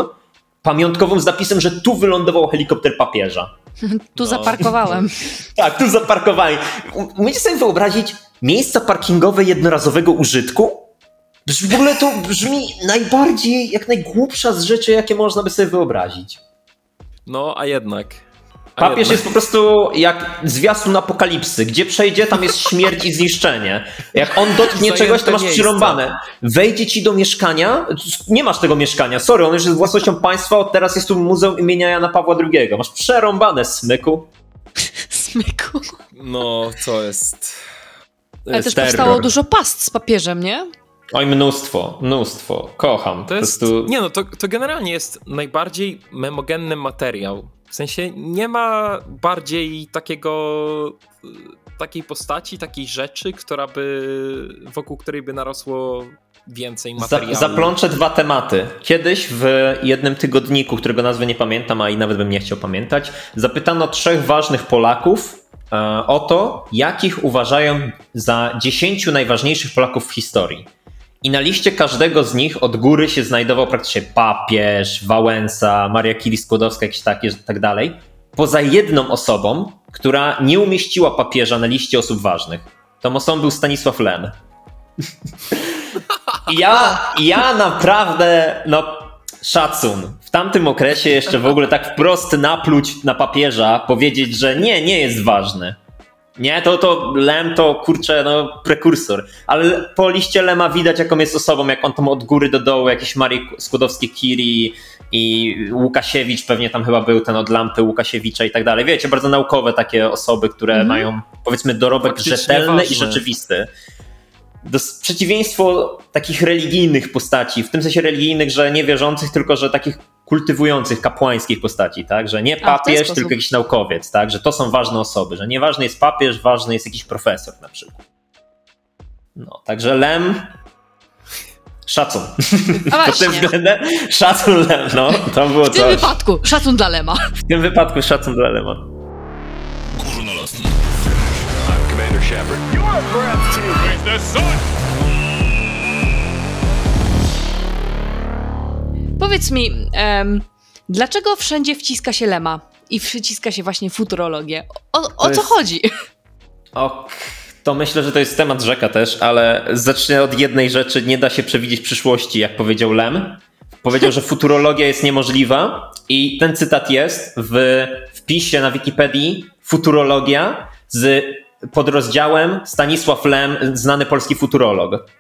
pamiątkową z napisem, że tu wylądował helikopter papieża. Tu No. zaparkowałem. Tak, tu zaparkowali. U- Umiecie sobie wyobrazić miejsca parkingowe jednorazowego użytku? W ogóle to brzmi najbardziej, jak najgłupsza z rzeczy, jakie można by sobie wyobrazić. No, a jednak. Papież jest po prostu jak zwiastun apokalipsy. Gdzie przejdzie, tam jest śmierć i zniszczenie. Jak on dotknie Zajęte czegoś, to masz miejsce. przyrąbane. Wejdzie ci do mieszkania, nie masz tego mieszkania, sorry, on już jest własnością państwa, od teraz jest tu Muzeum imienia Jana Pawła II. Masz przerąbane, smyku. Smyku. No, to jest... Ale też terror. powstało dużo past z papieżem, nie? Oj, mnóstwo, mnóstwo. Kocham. To jest, prostu... nie no, to, to generalnie jest najbardziej memogenny materiał. W sensie nie ma bardziej takiego, y, takiej postaci, takiej rzeczy, która by, wokół której by narosło więcej Za, materiału. zaplączę dwa tematy. Kiedyś w jednym tygodniku, którego nazwy nie pamiętam, a i nawet bym nie chciał pamiętać, zapytano trzech ważnych Polaków e, o to, jakich uważają za 10 najważniejszych Polaków w historii. I na liście każdego z nich od góry się znajdował praktycznie papież, Wałęsa, Maria Curie-Skłodowska, jakieś takie, tak dalej. Poza jedną osobą, która nie umieściła papieża na liście osób ważnych. Tą osobą był Stanisław Lem. Ja, ja naprawdę, no szacun. W tamtym okresie jeszcze w ogóle tak wprost napluć na papieża, powiedzieć, że nie, nie jest ważny. Nie, to, to Lem to kurczę, no prekursor. Ale po liście Lema widać, jaką jest osobą, jak on tam od góry do dołu, jakieś Marii Skłodowskie-Curie i Łukasiewicz, pewnie tam chyba był ten od lampy Łukasiewicza i tak dalej. Wiecie, bardzo naukowe takie osoby, które mają powiedzmy dorobek Faktycznie rzetelny i ważne. rzeczywisty do, przeciwieństwo takich religijnych postaci, w tym sensie religijnych, że nie wierzących, tylko że takich kultywujących, kapłańskich postaci, tak? Że nie papież, sposób. tylko jakiś naukowiec, tak? Że to są ważne osoby, że nieważny jest papież, ważny jest jakiś profesor na przykład. No, także Lem. Szacun. A Pod tym względem szacun Lem, no. To było W tym coś. wypadku szacun dla Lema. W tym wypadku szacun dla Lema. Górnolotny. I'm Commander Shepard. Powiedz mi, em, dlaczego wszędzie wciska się Lema i wciska się właśnie futurologię? O, o co jest- chodzi? Ok, to myślę, że to jest temat rzeka też, ale zacznę od jednej rzeczy. Nie da się przewidzieć przyszłości, jak powiedział Lem. Powiedział, że futurologia jest niemożliwa i ten cytat jest w wpisie na Wikipedii futurologia z podrozdziałem Stanisław Lem, znany polski futurolog.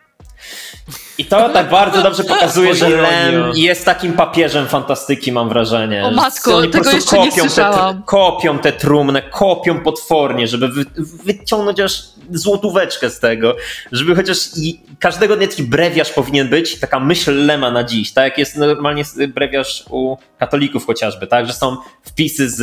I to tak bardzo dobrze pokazuje, że. Lem jest takim papieżem fantastyki, mam wrażenie. O matko, oni po tego prostu jeszcze nie kopią te, słyszałam. kopią te trumnę, kopią potwornie, żeby wy, wyciągnąć aż złotóweczkę z tego, żeby chociaż i każdego dnia taki brewiarz powinien być, taka myśl Lema na dziś, tak jak jest normalnie brewiarz u katolików chociażby, tak, że są wpisy z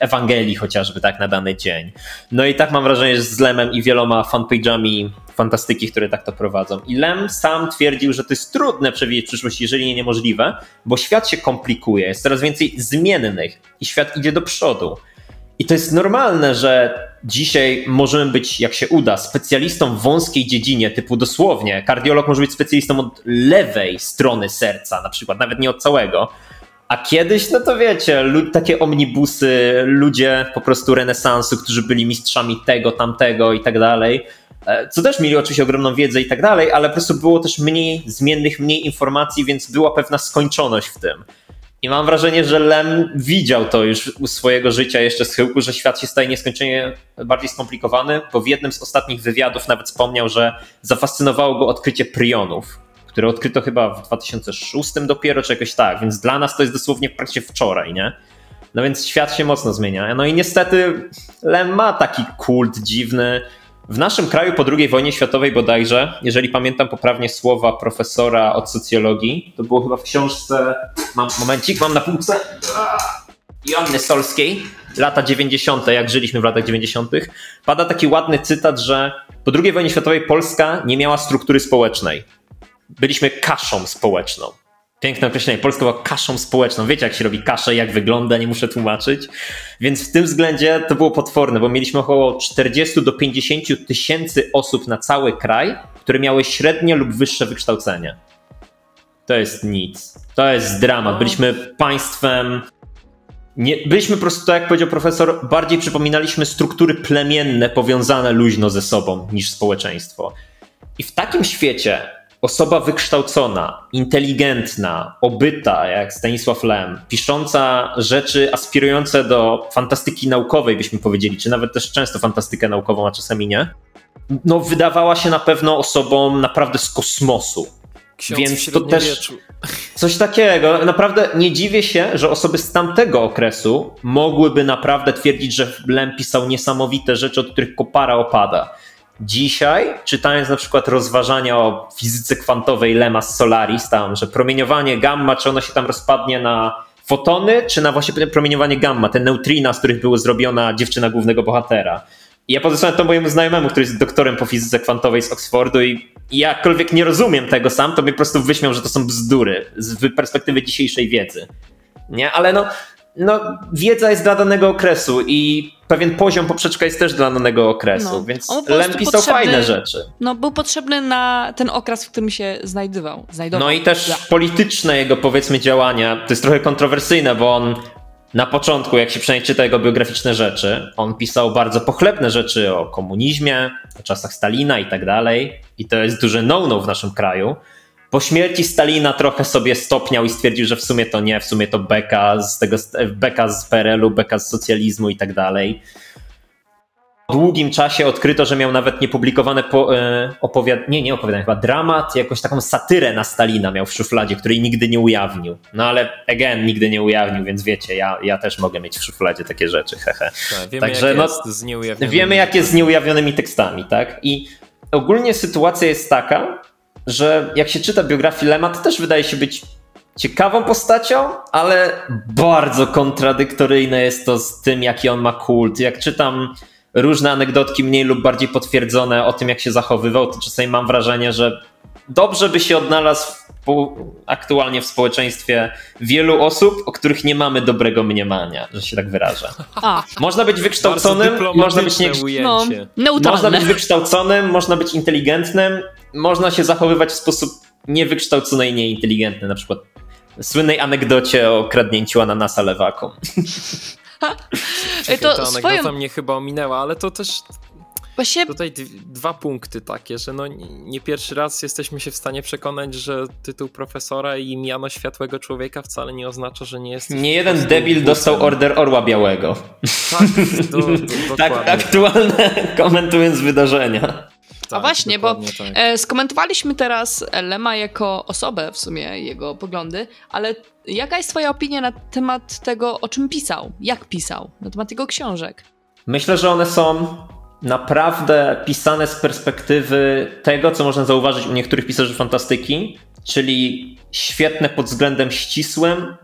Ewangelii chociażby, tak, na dany dzień. No i tak mam wrażenie, że z Lemem i wieloma fanpage'ami fantastyki, które tak to prowadzą. I Lem sam twierdził, że to jest trudne przewidzieć przyszłość, jeżeli nie niemożliwe, bo świat się komplikuje, jest coraz więcej zmiennych i świat idzie do przodu. I to jest normalne, że dzisiaj możemy być, jak się uda, specjalistą w wąskiej dziedzinie, typu dosłownie, kardiolog może być specjalistą od lewej strony serca, na przykład, nawet nie od całego. A kiedyś, no to wiecie, takie omnibusy, ludzie po prostu renesansu, którzy byli mistrzami tego, tamtego i tak dalej, co też mieli oczywiście ogromną wiedzę i tak dalej, ale po prostu było też mniej zmiennych, mniej informacji, więc była pewna skończoność w tym. I mam wrażenie, że Lem widział to już u swojego życia jeszcze z chyłku, że świat się staje nieskończenie bardziej skomplikowany, bo w jednym z ostatnich wywiadów nawet wspomniał, że zafascynowało go odkrycie prionów, które odkryto chyba w 2006 dopiero, czy jakoś tak, więc dla nas to jest dosłownie w praktyce wczoraj, nie? No więc świat się mocno zmienia. No i niestety Lem ma taki kult dziwny. W naszym kraju po II wojnie światowej bodajże, jeżeli pamiętam poprawnie słowa profesora od socjologii, to było chyba w książce, mam momencik, mam na półce, Joanny Solskiej, lata 90., jak żyliśmy w latach 90., pada taki ładny cytat, że po II wojnie światowej Polska nie miała struktury społecznej. Byliśmy kaszą społeczną. Piękne określenie. Polska była kaszą społeczną. Wiecie, jak się robi kaszę, jak wygląda, nie muszę tłumaczyć. Więc w tym względzie to było potworne, bo mieliśmy około 40 do 50 tysięcy osób na cały kraj, które miały średnie lub wyższe wykształcenie. To jest nic. To jest dramat. Byliśmy państwem. Nie, byliśmy po prostu, tak jak powiedział profesor, bardziej przypominaliśmy struktury plemienne powiązane luźno ze sobą niż społeczeństwo. I w takim świecie osoba wykształcona, inteligentna, obyta, jak Stanisław Lem, pisząca rzeczy aspirujące do fantastyki naukowej, byśmy powiedzieli, czy nawet też często fantastykę naukową, a czasami nie, no wydawała się na pewno osobą naprawdę z kosmosu. Ksiądz Więc to też-. Coś takiego. Naprawdę nie dziwię się, że osoby z tamtego okresu mogłyby naprawdę twierdzić, że Lem pisał niesamowite rzeczy, od których kopara opada. Dzisiaj, czytając na przykład rozważania o fizyce kwantowej Lema z Solaris, tam, że promieniowanie gamma, czy ono się tam rozpadnie na fotony, czy na właśnie promieniowanie gamma, te neutrina, z których była zrobiona dziewczyna głównego bohatera. I ja podesłałem to mojemu znajomemu, który jest doktorem po fizyce kwantowej z Oxfordu i jakkolwiek nie rozumiem tego sam, to mnie po prostu wyśmiał, że to są bzdury z perspektywy dzisiejszej wiedzy. Nie, ale no, no wiedza jest dla danego okresu i pewien poziom poprzeczka jest też dla danego okresu, No. więc Lem pisał fajne rzeczy. No, był potrzebny na ten okres, w którym się znajdował. znajdował. No i też Ja. polityczne jego powiedzmy działania, to jest trochę kontrowersyjne, bo on na początku, jak się przynajmniej czyta jego biograficzne rzeczy, on pisał bardzo pochlebne rzeczy o komunizmie, o czasach Stalina i tak dalej. I to jest duże no-no w naszym kraju. Po śmierci Stalina trochę sobie stopniał i stwierdził, że w sumie to nie, w sumie to beka z tego, beka z PRL-u, beka z socjalizmu i tak dalej. Po długim czasie odkryto, że miał nawet niepublikowane po, e, opowiadanie, nie, nie opowiadanie, chyba dramat, jakąś taką satyrę na Stalina miał w szufladzie, której nigdy nie ujawnił. No ale again, nigdy nie ujawnił, więc wiecie, ja, ja też mogę mieć w szufladzie takie rzeczy, hehe. Tak, wiemy, Także, jak no, jest z nieujawnionymi. Wiemy, jak jest z nieujawnionymi tekstami, tak? I ogólnie sytuacja jest taka, że jak się czyta biografię Lema, to też wydaje się być ciekawą postacią, ale bardzo kontradyktoryjne jest to z tym, jaki on ma kult. Jak czytam różne anegdotki mniej lub bardziej potwierdzone o tym, jak się zachowywał, to czasami mam wrażenie, że dobrze by się odnalazł aktualnie w społeczeństwie wielu osób, o których nie mamy dobrego mniemania, że się tak wyrażę. A, Można być wykształconym, można być nie, no, neutralne. można być wykształconym, można być inteligentnym, można się zachowywać w sposób niewykształcony i nieinteligentny, na przykład w słynnej anegdocie o kradnięciu ananasa lewakom. To to ta swoją... anegdota mnie chyba ominęła, ale to też Właśnie tutaj d- dwa punkty takie, że no nie pierwszy raz jesteśmy się w stanie przekonać, że tytuł profesora i miano światłego człowieka wcale nie oznacza, że nie jest. Nie jeden debil dostał order orła białego. Tak, do, do, Tak aktualne komentując wydarzenia. A właśnie, bo tak. e, skomentowaliśmy teraz Lema jako osobę, w sumie jego poglądy, ale jaka jest twoja opinia na temat tego, o czym pisał? Jak pisał? Na temat jego książek? Myślę, że one są naprawdę pisane z perspektywy tego, co można zauważyć u niektórych pisarzy fantastyki, czyli świetne pod względem ścisłym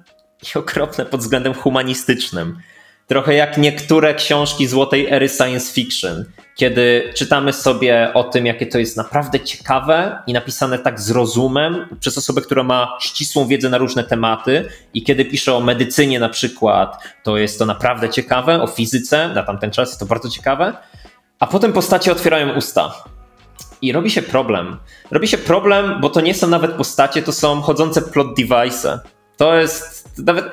i okropne pod względem humanistycznym. Trochę jak niektóre książki złotej ery science fiction, kiedy czytamy sobie o tym, jakie to jest naprawdę ciekawe i napisane tak z rozumem przez osobę, która ma ścisłą wiedzę na różne tematy, i kiedy pisze o medycynie na przykład, to jest to naprawdę ciekawe, o fizyce na tamten czas jest to bardzo ciekawe, a potem postacie otwierają usta. I robi się problem. Robi się problem, bo to nie są nawet postacie, to są chodzące plot device. To jest nawet.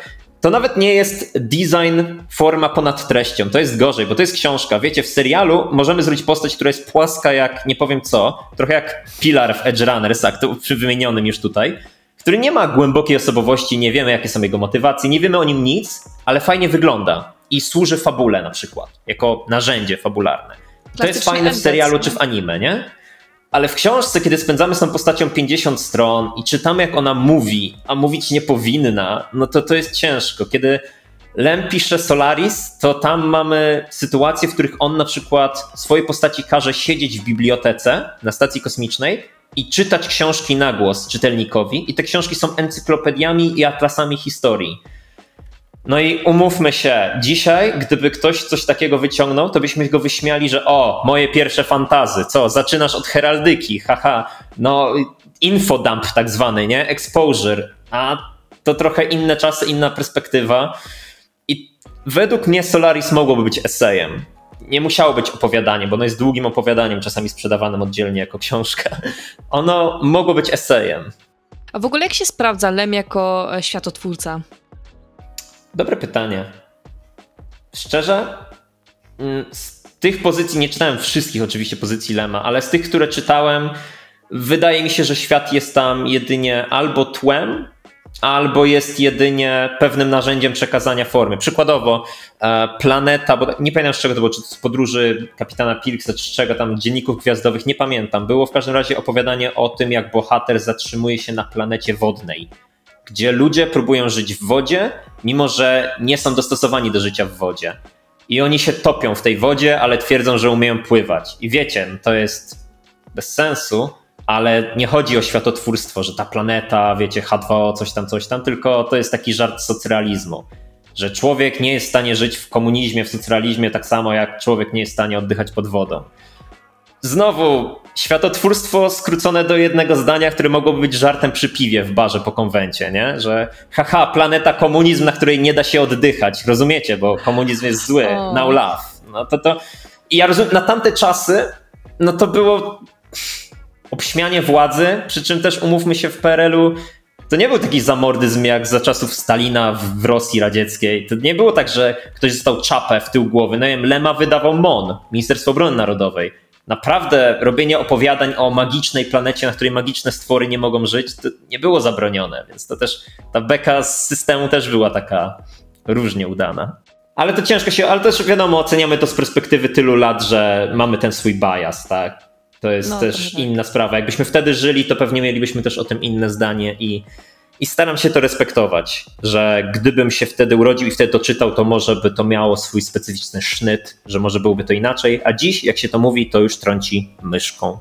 To nawet nie jest design forma ponad treścią. To jest gorzej, bo to jest książka. Wiecie, w serialu możemy zrobić postać, która jest płaska jak nie powiem co, trochę jak Pilar w Edge Runners, to przy wymienionym już tutaj, który nie ma głębokiej osobowości, nie wiemy jakie są jego motywacje, nie wiemy o nim nic, ale fajnie wygląda i służy fabule na przykład, jako narzędzie fabularne. To jest fajne w serialu czy w anime, nie? Ale w książce, kiedy spędzamy z tą postacią 50 stron i czytamy, jak ona mówi, a mówić nie powinna, no to to jest ciężko. Kiedy Lem pisze Solaris, to tam mamy sytuacje, w których on na przykład swojej postaci każe siedzieć w bibliotece na stacji kosmicznej i czytać książki na głos czytelnikowi. I te książki są encyklopediami i atlasami historii. No i umówmy się, dzisiaj, gdyby ktoś coś takiego wyciągnął, to byśmy go wyśmiali, że o, moje pierwsze fantazy, co, zaczynasz od heraldyki, haha, no infodump tak zwany, nie, exposure, a to trochę inne czasy, inna perspektywa i według mnie Solaris mogłoby być essejem. Nie musiało być opowiadaniem, bo ono jest długim opowiadaniem, czasami sprzedawanym oddzielnie jako książka. Ono mogło być essejem. A w ogóle jak się sprawdza Lem jako e, światotwórca? Dobre pytanie. Szczerze, mm, z tych pozycji nie czytałem wszystkich oczywiście pozycji Lema, ale z tych, które czytałem, wydaje mi się, że świat jest tam jedynie albo tłem, albo jest jedynie pewnym narzędziem przekazania formy. Przykładowo, e, planeta, bo nie pamiętam z czego to było, czy z podróży kapitana Pilksa, czy czego tam, dzienników gwiazdowych, nie pamiętam. Było w każdym razie opowiadanie o tym, jak bohater zatrzymuje się na planecie wodnej gdzie ludzie próbują żyć w wodzie, mimo że nie są dostosowani do życia w wodzie. I oni się topią w tej wodzie, ale twierdzą, że umieją pływać. I wiecie, no to jest bez sensu, ale nie chodzi o światotwórstwo, że ta planeta, wiecie, H2O, coś tam, coś tam, tylko to jest taki żart socrealizmu. Że człowiek nie jest w stanie żyć w komunizmie, w socrealizmie tak samo jak człowiek nie jest w stanie oddychać pod wodą. Znowu, światotwórstwo skrócone do jednego zdania, które mogłoby być żartem przy piwie w barze po konwencie, nie? Że haha, planeta komunizm, na której nie da się oddychać. Rozumiecie, bo komunizm jest zły. O. Now love. No to to... I ja rozumiem, na tamte czasy, no to było obśmianie władzy, przy czym też umówmy się w PRL-u, to nie był taki zamordyzm jak za czasów Stalina w, w Rosji radzieckiej. To nie było tak, że ktoś dostał czapę w tył głowy. No nie wiem, Lema wydawał MON, Ministerstwo Obrony Narodowej. Naprawdę robienie opowiadań o magicznej planecie, na której magiczne stwory nie mogą żyć, to nie było zabronione, więc to też ta beka z systemu też była taka różnie udana. Ale to ciężko się, ale też wiadomo, oceniamy to z perspektywy tylu lat, że mamy ten swój bias, tak? To jest No, też tak. inna sprawa. Jakbyśmy wtedy żyli, to pewnie mielibyśmy też o tym inne zdanie i, i staram się to respektować, że gdybym się wtedy urodził i wtedy to czytał, to może by to miało swój specyficzny sznyt, że może byłoby to inaczej, a dziś, jak się to mówi, to już trąci myszką.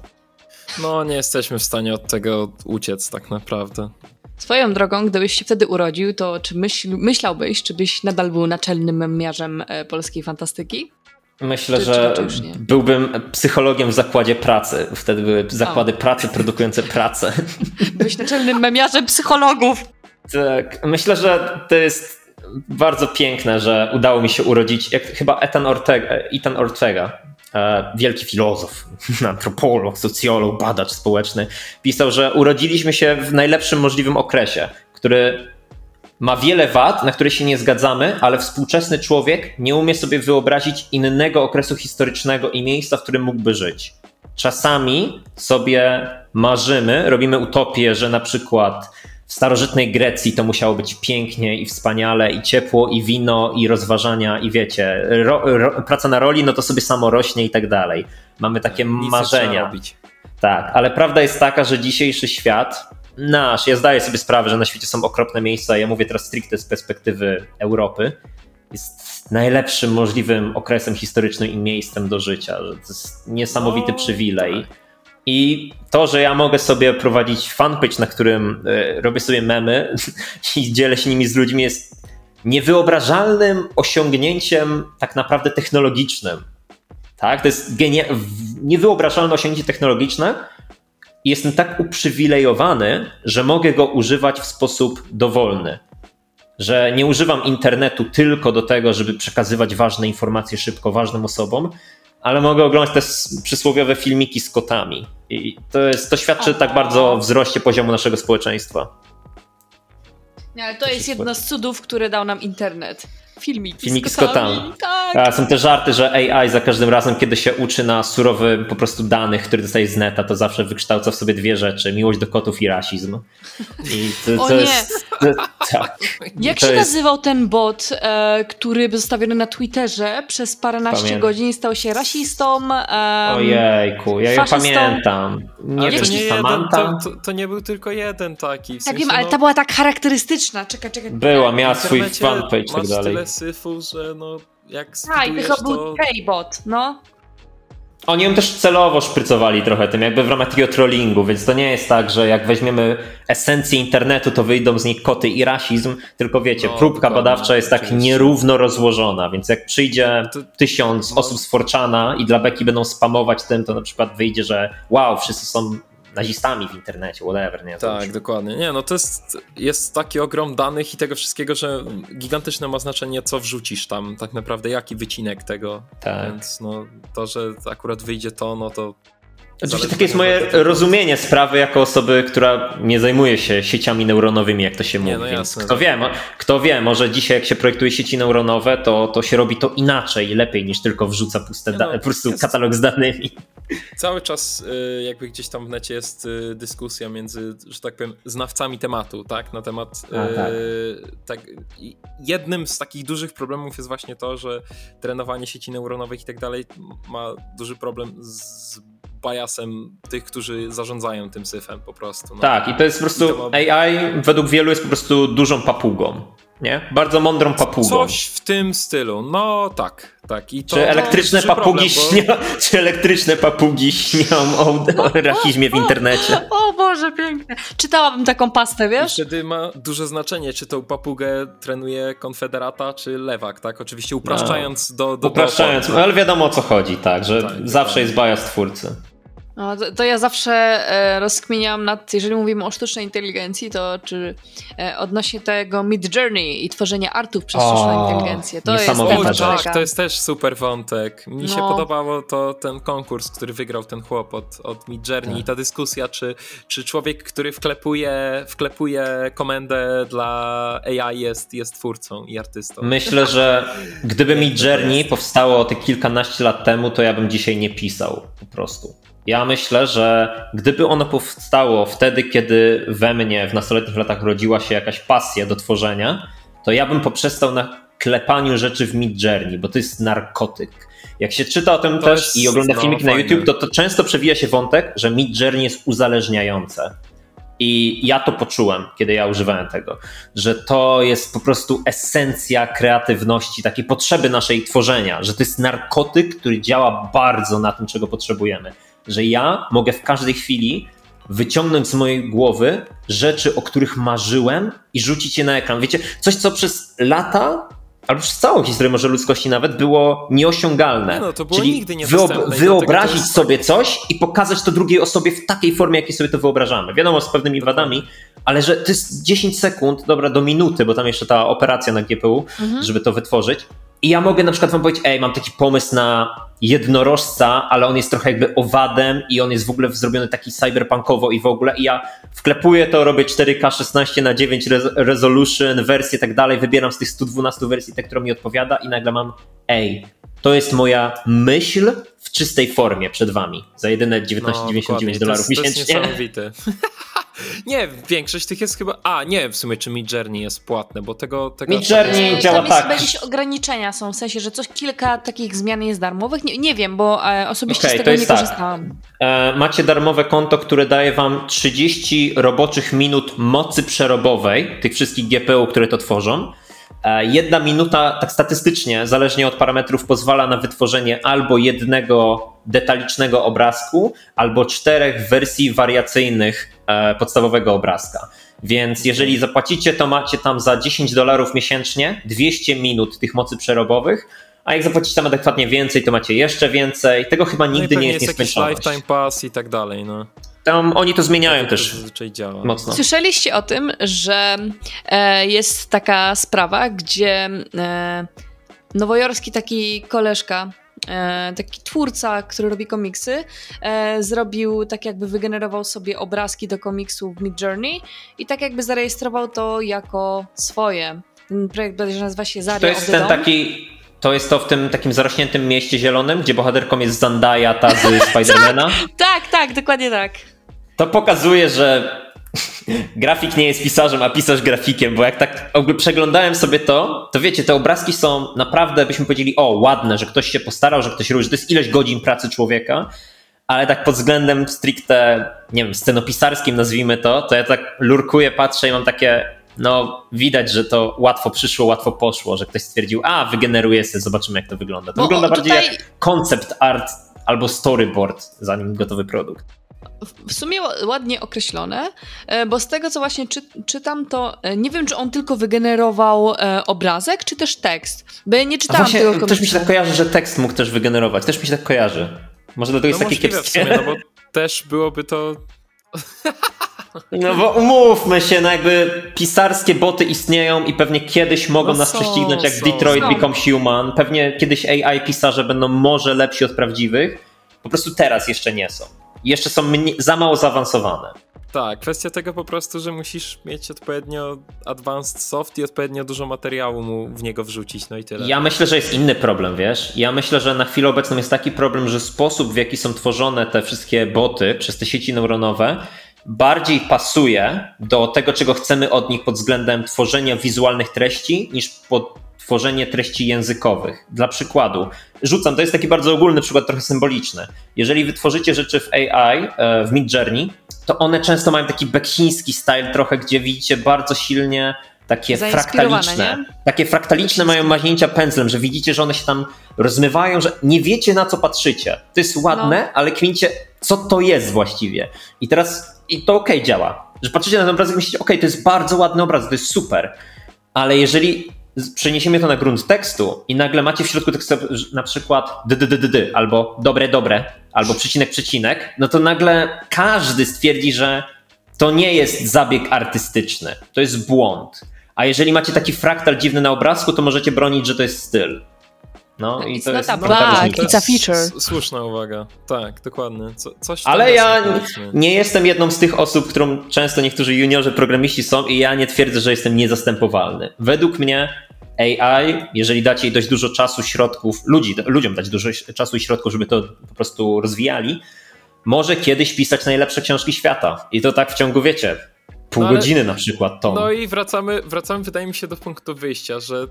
No, nie jesteśmy w stanie od tego uciec tak naprawdę. Swoją drogą, gdybyś się wtedy urodził, to czy myśl, myślałbyś, czy byś nadal był naczelnym memiarzem e, polskiej fantastyki? Myślę, Czy- że czy- czy byłbym psychologiem w zakładzie pracy. Wtedy były zakłady pracy produkujące pracę. Byłeś naczelnym memiarzem psychologów! Tak, myślę, że to jest bardzo piękne, że udało mi się urodzić, jak chyba Ethan Ortega, Ethan Ortega e, wielki filozof, antropolog, socjolog, badacz społeczny, pisał, że urodziliśmy się w najlepszym możliwym okresie, który ma wiele wad, na które się nie zgadzamy, ale współczesny człowiek nie umie sobie wyobrazić innego okresu historycznego i miejsca, w którym mógłby żyć. Czasami sobie marzymy, robimy utopię, że na przykład w starożytnej Grecji to musiało być pięknie i wspaniale, i ciepło, i wino, i rozważania, i wiecie, ro, ro, praca na roli, no to sobie samo rośnie i tak dalej. Mamy takie Nic marzenia. Tak, ale prawda jest taka, że dzisiejszy świat, nasz, ja zdaję sobie sprawę, że na świecie są okropne miejsca, ja mówię teraz stricte z perspektywy Europy, jest najlepszym możliwym okresem historycznym i miejscem do życia. To jest niesamowity przywilej. I to, że ja mogę sobie prowadzić fanpage, na którym e, robię sobie memy i dzielę się nimi z ludźmi, jest niewyobrażalnym osiągnięciem tak naprawdę technologicznym. Tak? To jest genia- niewyobrażalne osiągnięcie technologiczne i jestem tak uprzywilejowany, że mogę go używać w sposób dowolny. Że nie używam internetu tylko do tego, żeby przekazywać ważne informacje szybko ważnym osobom, ale mogę oglądać te s- przysłowiowe filmiki z kotami. I to, jest, to świadczy tak bardzo o wzroście poziomu naszego społeczeństwa. Nie, ale to jest jedno z cudów, które dał nam internet. Filmiki, Filmiki z z kotami. kotami. Tak. Są te żarty, że AI za każdym razem, kiedy się uczy na surowym po prostu danych, które dostaje z neta, to zawsze wykształca w sobie dwie rzeczy: miłość do kotów i rasizm. I to, O to nie. jest. To, tak. Jak to się jest- nazywał ten bot, e, który był zostawiony na Twitterze przez paręnaście Pamiętam. godzin i stał się rasistą? em, Ojejku, ja ją pamiętam. Nie wiem, nie, jeden, to, to, to nie był tylko jeden taki. W Tak sensie, wiem, ale no, ta była tak charakterystyczna. Czekaj, czekaj. Była, miała swój fanpage i tak dalej. Tyle syfu, że no jak A, i to był to... K-bot, no. Oni ją też celowo szprycowali trochę tym, jakby w ramach takiego trollingu, więc to nie jest tak, że jak weźmiemy esencję internetu, to wyjdą z niej koty i rasizm, tylko wiecie, No, próbka dokładnie, badawcza jest tak nierówno rozłożona, więc jak przyjdzie To- tysiąc no. osób z Forczana i dla beki będą spamować tym, to na przykład wyjdzie, że wow, wszyscy są nazistami w internecie, whatever, nie? Tak, już- dokładnie. Nie, no to jest, jest taki ogrom danych i tego wszystkiego, że gigantyczne ma znaczenie, co wrzucisz tam, tak naprawdę, jaki wycinek tego. Tak. Więc no, to, że akurat wyjdzie to, no to. Oczywiście zależy takie jest tak moje rozumienie sprawy jako osoby, która nie zajmuje się sieciami neuronowymi, jak to się mówi. Nie, no Więc jasne. kto wie, mo- kto wie, może dzisiaj jak się projektuje sieci neuronowe, to, to się robi to inaczej, lepiej niż tylko wrzuca puste Nie, da- no, po prostu jest- katalog z danymi. Cały czas y, jakby gdzieś tam w necie jest y, dyskusja między, że tak powiem, znawcami tematu, tak? Na temat. A, tak. y, tak. i Jednym z takich dużych problemów jest właśnie to, że trenowanie sieci neuronowych i tak dalej ma duży problem z biasem tych, którzy zarządzają tym syfem po prostu. No. Tak, i to jest po I prostu to ma- AI według wielu jest po prostu dużą papugą, nie? Bardzo mądrą papugą. Coś w tym stylu. No tak, tak. I to Czy to elektryczne duży papugi problem, bo- śnią, czy elektryczne papugi śnią o, o rasizmie w internecie? O Boże, piękne. Czytałabym taką pastę, I wiesz? wtedy ma duże znaczenie, czy tą papugę trenuje konfederata, czy lewak, tak? Oczywiście upraszczając do, do, do Upraszczając, oporu. ale wiadomo o co chodzi, tak, że Tak, zawsze dokładnie. jest bias twórcy. No, to, to ja zawsze e, rozkminiam nad, jeżeli mówimy o sztucznej inteligencji, to czy e, odnośnie tego Mid Journey i tworzenia artów przez O, sztuczną inteligencję. To jest rzecz. tak, to jest też super wątek. Mi się No. podobało to ten konkurs, który wygrał ten chłop od, od Midjourney Tak. i ta dyskusja, czy, czy człowiek, który wklepuje, wklepuje komendę dla AI jest, jest twórcą i artystą. Myślę, że gdyby mi Journey powstało te kilkanaście lat temu, to ja bym dzisiaj nie pisał po prostu. Ja myślę, że gdyby ono powstało wtedy, kiedy we mnie w nastoletnich latach rodziła się jakaś pasja do tworzenia, to ja bym poprzestał na klepaniu rzeczy w Mid Journey, bo to jest narkotyk. Jak się czyta o tym To też jest- i ogląda no, filmiki na. YouTube, to, to często przewija się wątek, że Mid Journey jest uzależniające. I ja to poczułem, kiedy ja używałem tego, że to jest po prostu esencja kreatywności, takiej potrzeby naszej tworzenia, że to jest narkotyk, który działa bardzo na tym, czego potrzebujemy. Że ja mogę w każdej chwili wyciągnąć z mojej głowy rzeczy, o których marzyłem i rzucić je na ekran. Wiecie, coś, co przez lata, albo przez całą historię może ludzkości nawet, było nieosiągalne. Nie no, to było Czyli nigdy i dlatego wyobrazić to jest sobie tak- coś i pokazać to drugiej osobie w takiej formie, jakiej sobie to wyobrażamy. Wiadomo, z pewnymi wadami, ale że to jest 10 sekund, dobra, do minuty, bo tam jeszcze ta operacja na GPU, żeby to wytworzyć. I ja mogę na przykład wam powiedzieć, ej, mam taki pomysł na jednorożca, ale on jest trochę jakby owadem i on jest w ogóle zrobiony taki cyberpunkowo i w ogóle. I ja wklepuję to, robię 4K 16 na 9 res- resolution, wersję i tak dalej, wybieram z tych 112 wersji tę, która mi odpowiada i nagle mam, ej, to jest moja myśl w czystej formie przed wami za jedyne No, 19,99 dokładnie. dolarów miesięcznie. To jest niesamowite. Nie, większość tych jest chyba... A, nie w sumie, czy Mid Journey jest płatne, bo tego... tego Midjourney Tam działa jest tak. chyba jakieś ograniczenia są, w sensie, że coś kilka takich zmian jest darmowych. Nie, nie wiem, bo e, osobiście Okej, z to tego nie jest tak. korzystałam. E, macie darmowe konto, które daje wam 30 roboczych minut mocy przerobowej, tych wszystkich GPU, które to tworzą. E, jedna minuta, tak statystycznie, zależnie od parametrów, pozwala na wytworzenie albo jednego detalicznego obrazku, albo czterech wersji wariacyjnych podstawowego obrazka. Więc jeżeli zapłacicie, to macie tam za 10 dolarów miesięcznie 200 minut tych mocy przerobowych, a jak zapłacicie tam adekwatnie więcej, to macie jeszcze więcej. Tego chyba No i nigdy pewnie nie jest jest jakiś lifetime pass i tak dalej, no. Tam oni to zmieniają To też działa. mocno. Słyszeliście o tym, że e, jest taka sprawa, gdzie e, nowojorski taki koleżka, e, taki twórca, który robi komiksy, e, zrobił tak jakby wygenerował sobie obrazki do komiksu w Midjourney i tak jakby zarejestrował to jako swoje. Ten projekt bodajże nazywa się Zaria To jest ten taki. To jest to w tym takim zarośniętym mieście zielonym, gdzie bohaterką jest Zendaya, ta z Spidermana. Tak, tak, dokładnie tak. To pokazuje, że grafik nie jest pisarzem, a pisarz grafikiem, bo jak tak przeglądałem sobie to, to wiecie, te obrazki są naprawdę, byśmy powiedzieli, o, ładne, że ktoś się postarał, że ktoś róży. To jest ileś godzin pracy człowieka, ale tak pod względem stricte, nie wiem, scenopisarskim nazwijmy to, to ja tak lurkuję, patrzę i mam takie, no widać, że to łatwo przyszło, łatwo poszło, że ktoś stwierdził, a wygeneruję sobie, zobaczymy jak to wygląda. To Bo wygląda bardziej tutaj- jak concept art albo storyboard, zanim gotowy produkt. W sumie ła- ładnie określone, e, bo z tego co właśnie czy, czytam, to e, nie wiem, czy on tylko wygenerował e, obrazek, czy też tekst. Bo ja nie czytałam właśnie, tego też mi się tak kojarzy, że tekst mógł też wygenerować. Też mi się tak kojarzy. Może dlatego jest no takie możliwe w kiepskie. sumie, no bo też byłoby to... No bo umówmy się, no jakby pisarskie boty istnieją i pewnie kiedyś mogą No nas są, prześcignąć jak są. Detroit Są. Become Human. Pewnie kiedyś AI pisarze będą może lepsi od prawdziwych. Po prostu teraz jeszcze nie są. Jeszcze są za mało zaawansowane. Tak, kwestia tego po prostu, że musisz mieć odpowiednio advanced soft i odpowiednio dużo materiału mu w niego wrzucić, no i tyle. Ja myślę, że jest inny problem, wiesz? Ja myślę, że na chwilę obecną jest taki problem, że sposób, w jaki są tworzone te wszystkie boty przez te sieci neuronowe, bardziej pasuje do tego, czego chcemy od nich pod względem tworzenia wizualnych treści, niż pod tworzenie treści językowych. Dla przykładu, rzucam, to jest taki bardzo ogólny przykład, trochę symboliczny. Jeżeli wytworzycie rzeczy w AI, e, w Midjourney, to one często mają taki bekchiński style trochę, gdzie widzicie bardzo silnie takie fraktaliczne. nie? Takie fraktaliczne mają maźnięcia pędzlem, że widzicie, że one się tam rozmywają, że nie wiecie na co patrzycie. To jest ładne, No. ale kminicie, co to jest właściwie. I teraz, i to okej działa. Że patrzycie na ten obrazek i myślicie, okej, to jest bardzo ładny obraz, to jest super. Ale jeżeli przeniesiemy to na grunt tekstu i nagle macie w środku tekstu na przykład d, d, d, d, d albo dobre, dobre, albo przecinek, przecinek, no to nagle każdy stwierdzi, że to nie jest zabieg artystyczny, to jest błąd. A jeżeli macie taki fraktal dziwny na obrazku, to możecie bronić, że to jest styl. No i It's to not jest a taka bug, różnica. it's a feature. Słuszna uwaga. Tak, dokładnie. Co, coś Ale ja no, nie jestem jedną z tych osób, którą często niektórzy juniorzy programiści są i ja nie twierdzę, że jestem niezastępowalny. Według mnie AI, jeżeli dacie jej dość dużo czasu, środków, ludzi, ludziom dać dużo czasu i środków, żeby to po prostu rozwijali, może kiedyś pisać najlepsze książki świata. I to tak w ciągu, wiecie, pół No ale- godziny na przykład tom. No i wracamy, wracamy, wydaje mi się, do punktu wyjścia, że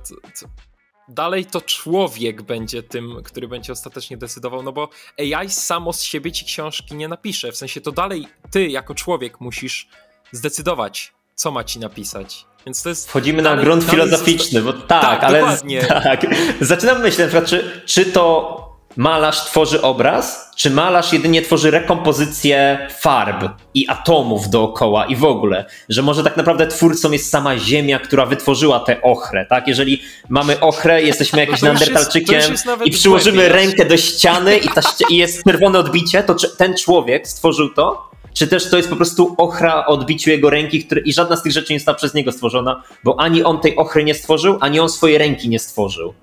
dalej to człowiek będzie tym, który będzie ostatecznie decydował, no bo AI samo z siebie ci książki nie napisze. W sensie to dalej ty, jako człowiek, musisz zdecydować, co ma ci napisać. Więc to jest. Wchodzimy na grunt filozoficzny, bo tak, Tak, ale dokładnie. tak. Zaczynam myśleć, na przykład, czy, czy to malarz tworzy obraz, czy malarz jedynie tworzy rekompozycję farb i atomów dookoła i w ogóle, że może tak naprawdę twórcą jest sama ziemia, która wytworzyła tę ochrę, tak? Jeżeli mamy ochrę, jesteśmy jakimś neandertalczykiem i przyłożymy głębiej, rękę do ściany i, ta i jest czerwone odbicie, to czy ten człowiek stworzył to? Czy też to jest po prostu ochra o odbiciu jego ręki, który, i żadna z tych rzeczy nie została przez niego stworzona, bo ani on tej ochry nie stworzył, ani on swojej ręki nie stworzył.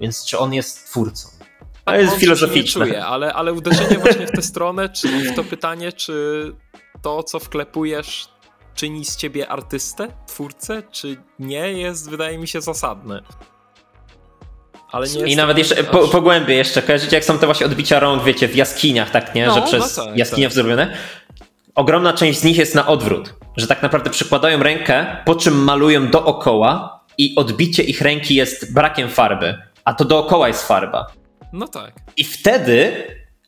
Więc czy on jest twórcą? To jest On się filozoficzne. Ale, ale uderzenie właśnie w tę stronę, czyli w to pytanie, czy to, co wklepujesz, czyni z ciebie artystę, twórcę, czy nie, jest, wydaje mi się, zasadne. Ale nie I nawet jeszcze, po, po głębi jeszcze, kojarzycie jak są te właśnie odbicia rąk, wiecie, w jaskiniach, tak nie? No, że no przez tak, jaskinie tak. zrobione. ogromna część z nich jest na odwrót, że tak naprawdę przykładają rękę, po czym malują dookoła i odbicie ich ręki jest brakiem farby, a to dookoła jest farba. No tak. I wtedy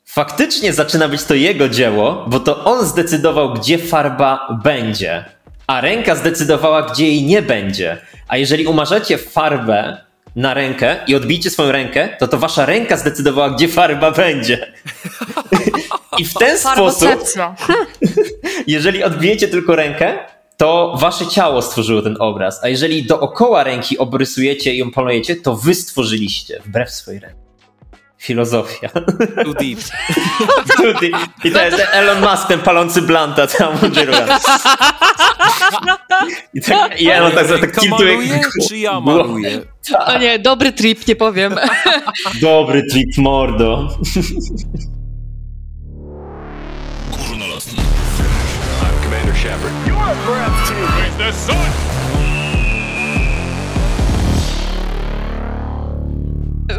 faktycznie zaczyna być to jego dzieło, bo to on zdecydował, gdzie farba będzie, a ręka zdecydowała, gdzie jej nie będzie. A jeżeli umarzecie farbę na rękę i odbijcie swoją rękę, to to wasza ręka zdecydowała, gdzie farba będzie. I w ten sposób, jeżeli odbijecie tylko rękę, to wasze ciało stworzyło ten obraz, a jeżeli dookoła ręki obrysujecie i ją polujecie, to wy stworzyliście, wbrew swojej ręce. Filozofia. Too deep. Tutaj. I to jest Elon Musk, ten palący blanta, tam Jeruna. I, tak, I Elon tak, tak maluje, czy ja maluję? O nie, dobry trip, nie powiem. Dobry trip, mordo. Górnolotny. I'm Commander Shepard.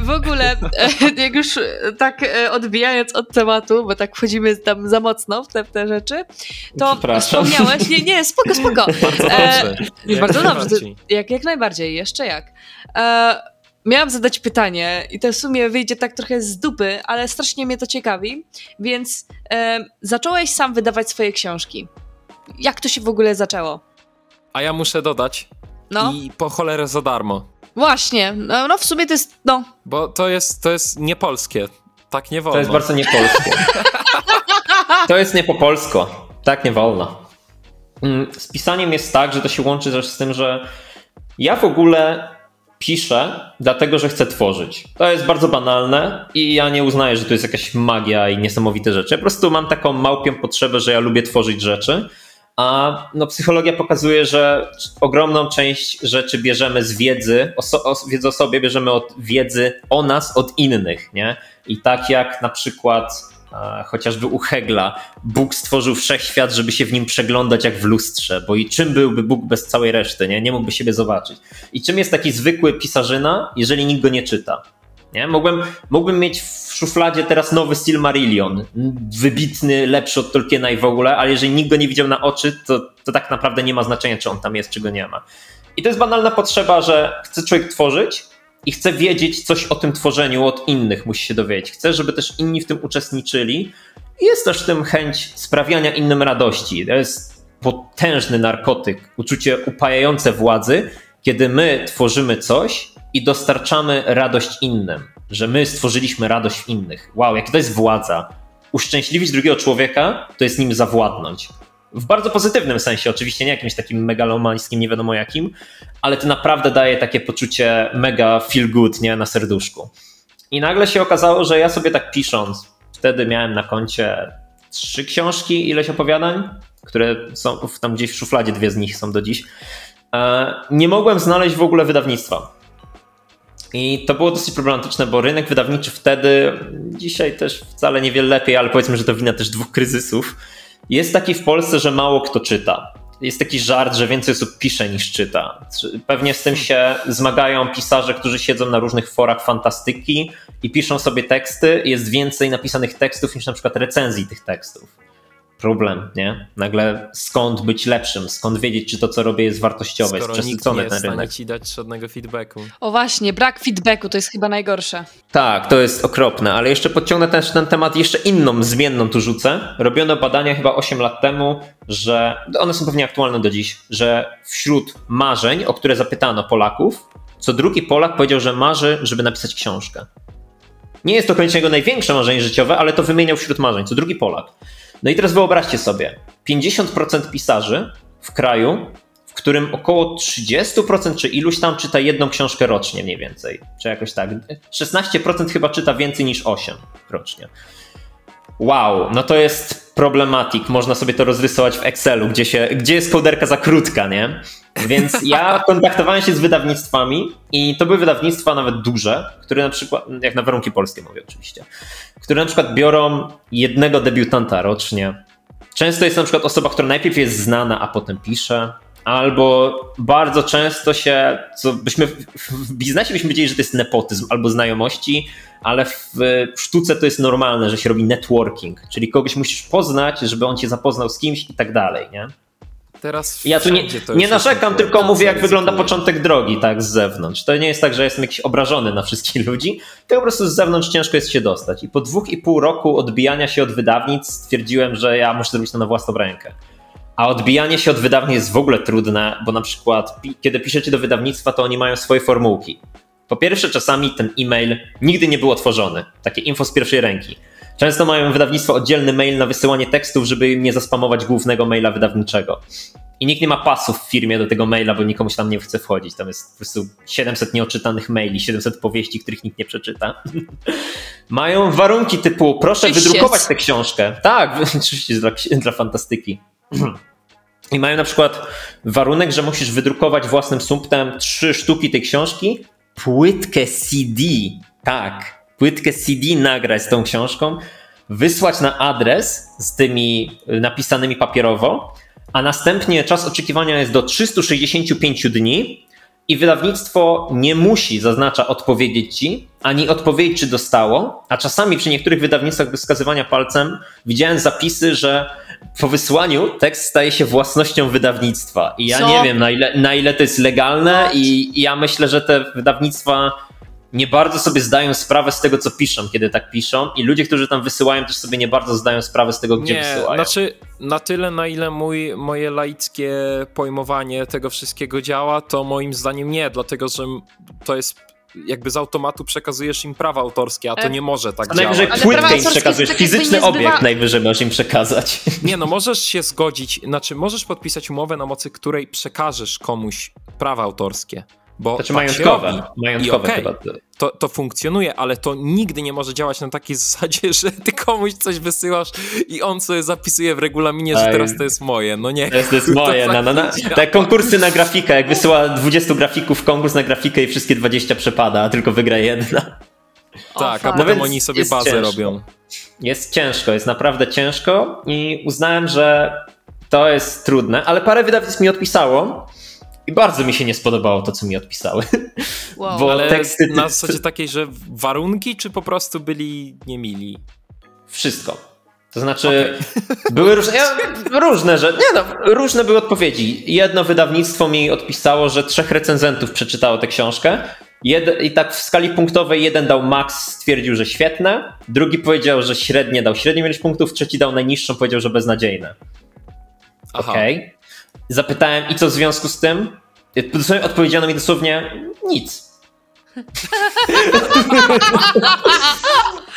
W ogóle, e, jak już e, tak e, odbijając od tematu, bo tak wchodzimy tam za mocno w te, w te rzeczy, to wspomniałeś, nie, nie, spoko, spoko. Bardzo E, dobrze. Jak Bardzo dobrze, jak, jak najbardziej, jeszcze jak. E, miałam zadać pytanie i to w sumie wyjdzie tak trochę z dupy, ale strasznie mnie to ciekawi, więc e, zacząłeś sam wydawać swoje książki. Jak to się w ogóle zaczęło? A ja muszę dodać. No, I po cholerę za darmo. Właśnie, no, no w sumie to jest, no, Bo to jest, to jest niepolskie. Tak nie wolno. To jest bardzo niepolskie. To jest nie po polsku. Tak nie wolno. Mm, Z pisaniem jest tak, że to się łączy też z tym, że ja w ogóle piszę dlatego, że chcę tworzyć. To jest bardzo banalne i ja nie uznaję, że to jest jakaś magia i niesamowite rzeczy. Ja po prostu mam taką małpią potrzebę, że ja lubię tworzyć rzeczy. A no, psychologia pokazuje, że ogromną część rzeczy bierzemy z wiedzy, o, so, o, o sobie bierzemy od wiedzy o nas, od innych, nie? I tak jak na przykład e, chociażby u Hegla, Bóg stworzył wszechświat, żeby się w nim przeglądać jak w lustrze, bo i czym byłby Bóg bez całej reszty, nie? Nie mógłby siebie zobaczyć. I czym jest taki zwykły pisarzyna, jeżeli nikt go nie czyta? Nie? Mógłbym, mógłbym mieć w szufladzie teraz nowy Silmarillion, wybitny, lepszy od Tolkiena i w ogóle, ale jeżeli nikt go nie widział na oczy, to, to tak naprawdę nie ma znaczenia, czy on tam jest, czy go nie ma. I to jest banalna potrzeba, że chce człowiek tworzyć i chce wiedzieć coś o tym tworzeniu od innych, musi się dowiedzieć. Chce, żeby też inni w tym uczestniczyli. I jest też w tym chęć sprawiania innym radości. To jest potężny narkotyk, uczucie upajające władzy, kiedy my tworzymy coś i dostarczamy radość innym, że my stworzyliśmy radość w innych. Wow, jak to jest władza. Uszczęśliwić drugiego człowieka, to jest nim zawładnąć. W bardzo pozytywnym sensie, oczywiście nie jakimś takim megalomańskim, nie wiadomo jakim, ale to naprawdę daje takie poczucie mega feel good, nie, na serduszku. I nagle się okazało, że ja sobie tak pisząc, wtedy miałem na koncie trzy książki, ileś opowiadań, które są tam gdzieś w szufladzie, dwie z nich są do dziś. E, Nie mogłem znaleźć w ogóle wydawnictwa. I to było dosyć problematyczne, bo rynek wydawniczy wtedy, dzisiaj też wcale niewiele lepiej, ale powiedzmy, że to wina też dwóch kryzysów, jest taki w Polsce, że mało kto czyta. Jest taki żart, że więcej osób pisze niż czyta. Pewnie z tym się zmagają pisarze, którzy siedzą na różnych forach fantastyki i piszą sobie teksty. Jest więcej napisanych tekstów niż na przykład recenzji tych tekstów. Problem, nie? Nagle skąd być lepszym, skąd wiedzieć, czy to, co robię, jest wartościowe, jest Skoro nikt nie przesycone jest w ten rynek. ci dać żadnego feedbacku. o właśnie, brak feedbacku to jest chyba najgorsze. Tak, to jest okropne, ale jeszcze podciągnę też ten temat, jeszcze inną zmienną tu rzucę. Robiono badania chyba 8 lat temu, że one są pewnie aktualne do dziś, że wśród marzeń, o które zapytano Polaków, co drugi Polak powiedział, że marzy, żeby napisać książkę. Nie jest to koniecznie jego największe marzenie życiowe, ale to wymieniał wśród marzeń, co drugi Polak. No i teraz wyobraźcie sobie, 50% pisarzy w kraju, w którym około 30% czy iluś tam czyta jedną książkę rocznie mniej więcej, czy jakoś tak. 16% chyba czyta więcej niż 8 rocznie. Wow, no to jest problematik. Można sobie to rozrysować w Excelu, gdzie, się, gdzie jest kołderka za krótka, nie? Więc ja kontaktowałem się z wydawnictwami i to były wydawnictwa nawet duże, które na przykład, jak na warunki polskie mówię oczywiście, które na przykład biorą jednego debiutanta rocznie. Często jest na przykład osoba, która najpierw jest znana, a potem pisze. albo bardzo często się, co byśmy w, biznesie byśmy wiedzieli, że to jest nepotyzm albo znajomości, ale w sztuce to jest normalne, że się robi networking, czyli kogoś musisz poznać, żeby on cię zapoznał z kimś i tak dalej, nie? Teraz Ja tu nie, nie narzekam, tylko mówię, jak Ryzykuję. wygląda początek drogi, tak, z zewnątrz. To nie jest tak, że jestem jakiś obrażony na wszystkich ludzi, tylko po prostu z zewnątrz ciężko jest się dostać. I po dwóch i pół roku odbijania się od wydawnictw stwierdziłem, że ja muszę zrobić to na własną rękę. A odbijanie się od wydawnictw jest w ogóle trudne, bo na przykład kiedy piszecie do wydawnictwa, to oni mają swoje formułki. Po pierwsze, czasami ten e-mail nigdy nie był otworzony. Takie info z pierwszej ręki. Często mają wydawnictwo oddzielny mail na wysyłanie tekstów, żeby nie zaspamować głównego maila wydawniczego. I nikt nie ma pasów w firmie do tego maila, bo nikomu się tam nie chce wchodzić. Tam jest po prostu 700 nieoczytanych maili, 700 powieści, których nikt nie przeczyta. Mają warunki typu proszę Oczywiście. wydrukować tę książkę. Tak, oczywiście dla, dla fantastyki. I mają na przykład warunek, że musisz wydrukować własnym sumptem trzy sztuki tej książki, płytkę CD. Tak, płytkę CD nagrać z tą książką, wysłać na adres z tymi y, napisanymi papierowo, a następnie czas oczekiwania jest do 365 dni i wydawnictwo nie musi, zaznacza, odpowiedzieć ci, ani odpowiedzieć, czy dostało, a czasami przy niektórych wydawnictwach bez wskazywania palcem widziałem zapisy, że po wysłaniu tekst staje się własnością wydawnictwa. I ja Co? nie wiem, na ile, na ile to jest legalne i, i ja myślę, że te wydawnictwa nie bardzo sobie zdają sprawę z tego, co piszą, kiedy tak piszą i ludzie, którzy tam wysyłają, też sobie nie bardzo zdają sprawę z tego, gdzie Nie, wysyłają. znaczy na tyle, na ile mój, moje laickie pojmowanie tego wszystkiego działa, to moim zdaniem nie, dlatego że to jest jakby z automatu przekazujesz im prawa autorskie, a to E, nie może tak najwyżej działać. Ale prawa płytkę im przekazujesz, tak fizyczny zbywa- obiekt najwyżej możesz im przekazać. Nie, no możesz się zgodzić, znaczy możesz podpisać umowę, na mocy której przekażesz komuś prawa autorskie. Bo Znaczy tak majątkowe, robi. majątkowe okej, chyba. To, to funkcjonuje, ale to nigdy nie może działać na takiej zasadzie, że ty komuś coś wysyłasz i on sobie zapisuje w regulaminie, że Ej. teraz to jest moje. No nie. To jest, to jest moje, tak na, na, na, nie działa. tak konkursy na grafikę, jak wysyła 20 grafików konkurs na grafikę i wszystkie 20 przepada, a tylko wygra jedna. Tak, a potem więc oni sobie bazę ciężko. robią. Jest ciężko, jest naprawdę ciężko i uznałem, że to jest trudne, ale parę wydawnictw mi odpisało i bardzo mi się nie spodobało to, co mi odpisały. Wow. Bo Ale teksty na zasadzie takiej, że warunki, czy po prostu byli niemili? Wszystko. To znaczy, były różne, ja, różne, że nie no, różne były odpowiedzi. Jedno wydawnictwo mi odpisało, że trzech recenzentów przeczytało tę książkę. Jed, I tak w skali punktowej jeden dał max, stwierdził, że świetne, drugi powiedział, że średnie dał średnią ilość punktów, trzeci dał najniższą, powiedział, że beznadziejne. Okej. Zapytałem, i co w związku z tym? Dosłownie Odpowiedziano mi dosłownie nic.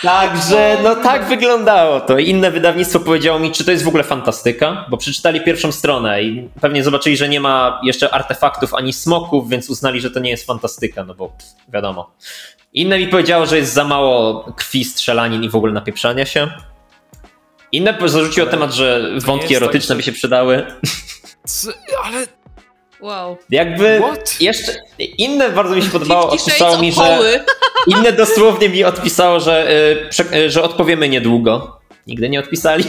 Także, no tak wyglądało to. Inne wydawnictwo powiedziało mi, czy to jest w ogóle fantastyka, bo przeczytali pierwszą stronę i pewnie zobaczyli, że nie ma jeszcze artefaktów ani smoków, więc uznali, że to nie jest fantastyka, no bo pff, wiadomo. Inne mi powiedziało, że jest za mało krwi, strzelanin i w ogóle napieprzania się. Inne zarzuciło temat, że wątki erotyczne by się przydały. Co? Ale Wow. Jakby What? jeszcze inne bardzo mi się podobało, odpisało mi, że inne dosłownie mi odpisało, że, y, y, że odpowiemy niedługo. Nigdy nie odpisali.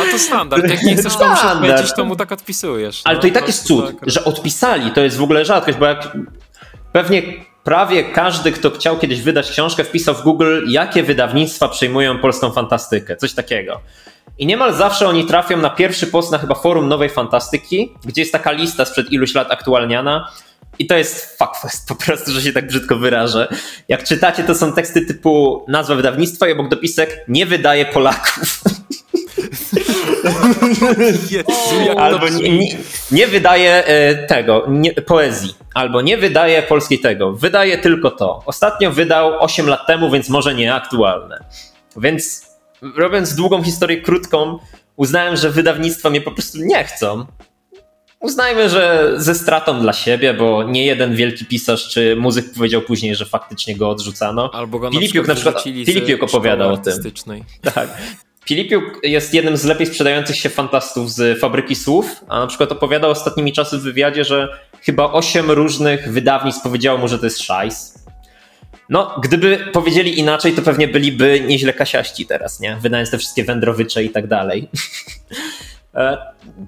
a to standard. Jak nie chcesz komuś Standard. odpowiedzieć, to mu tak odpisujesz. Ale no, to i tak jest cud, tak. że odpisali. To jest w ogóle rzadkość, bo jak pewnie prawie każdy, kto chciał kiedyś wydać książkę, wpisał w Google, jakie wydawnictwa przyjmują polską fantastykę. Coś takiego. I niemal zawsze oni trafią na pierwszy post na chyba forum Nowej Fantastyki, gdzie jest taka lista sprzed iluś lat aktualniana. I to jest fuckfest, po prostu, że się tak brzydko wyrażę. Jak czytacie, to są teksty typu nazwa wydawnictwa i obok dopisek nie wydaje Polaków. Jezu, Albo nie, nie, nie wydaje e, tego, nie, poezji. Albo nie wydaje polskiej tego. Wydaje tylko to. Ostatnio wydał 8 lat temu, więc może nie aktualne. Więc robiąc długą historię krótką, uznałem, że wydawnictwa mnie po prostu nie chcą. Uznajmy, że ze stratą dla siebie, bo nie jeden wielki pisarz czy muzyk powiedział później, że faktycznie go odrzucano. Albo go Filipiuk na przykład- Filipiuk opowiadał o tym. Tak. Filipiuk jest jednym z lepiej sprzedających się fantastów z Fabryki Słów, a na przykład opowiadał ostatnimi czasy w wywiadzie, że chyba osiem różnych wydawnictw powiedziało mu, że to jest szajs. No, gdyby powiedzieli inaczej, to pewnie byliby nieźle kasiaści teraz, nie? Wydając te wszystkie wędrowycze i tak dalej. E,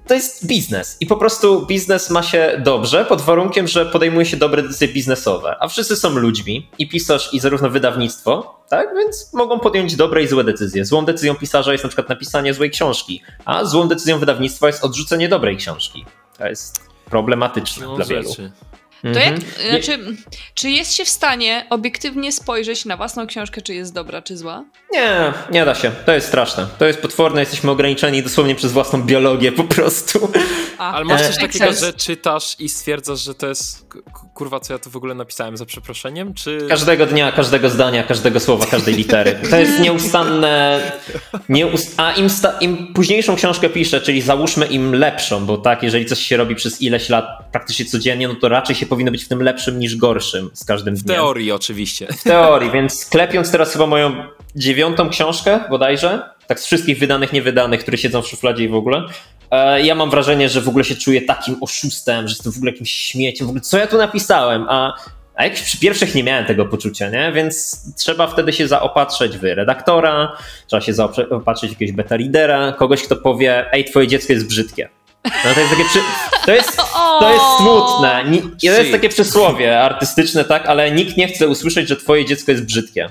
To jest biznes i po prostu biznes ma się dobrze pod warunkiem, że podejmuje się dobre decyzje biznesowe, a wszyscy są ludźmi i pisarz i zarówno wydawnictwo, tak, więc mogą podjąć dobre i złe decyzje. Złą decyzją pisarza jest na przykład napisanie złej książki, a złą decyzją wydawnictwa jest odrzucenie dobrej książki. To jest problematyczne No, dla wielu. rzeczy. To jak, Mhm. znaczy, czy jest się w stanie obiektywnie spojrzeć na własną książkę, czy jest dobra, czy zła? Nie, nie da się. To jest straszne. To jest potworne. Jesteśmy ograniczeni dosłownie przez własną biologię po prostu. A, Ale masz E, coś takiego, sense. że czytasz i stwierdzasz, że to jest k- kurwa, co ja tu w ogóle napisałem za przeproszeniem, czy... Każdego dnia, każdego zdania, każdego słowa, każdej litery. To jest nieustanne. Nieust... A im, sta... im późniejszą książkę piszę, czyli załóżmy im lepszą, bo tak, jeżeli coś się robi przez ileś lat praktycznie codziennie, no to raczej się powinno być w tym lepszym niż gorszym z każdym W dniem. teorii oczywiście. W teorii, więc klepiąc teraz chyba moją dziewiątą książkę bodajże, tak z wszystkich wydanych, niewydanych, które siedzą w szufladzie i w ogóle, ja mam wrażenie, że w ogóle się czuję takim oszustem, że jestem w ogóle jakimś śmieciem, w ogóle co ja tu napisałem, a, a jak przy pierwszych nie miałem tego poczucia, nie? Więc trzeba wtedy się zaopatrzyć w redaktora, trzeba się zaopatrzyć w jakiegoś beta lidera, kogoś, kto powie, ej, twoje dziecko jest brzydkie. No to jest takie przy... to, jest, to jest smutne. Ni- to jest takie przysłowie artystyczne, tak, ale nikt nie chce usłyszeć, że twoje dziecko jest brzydkie.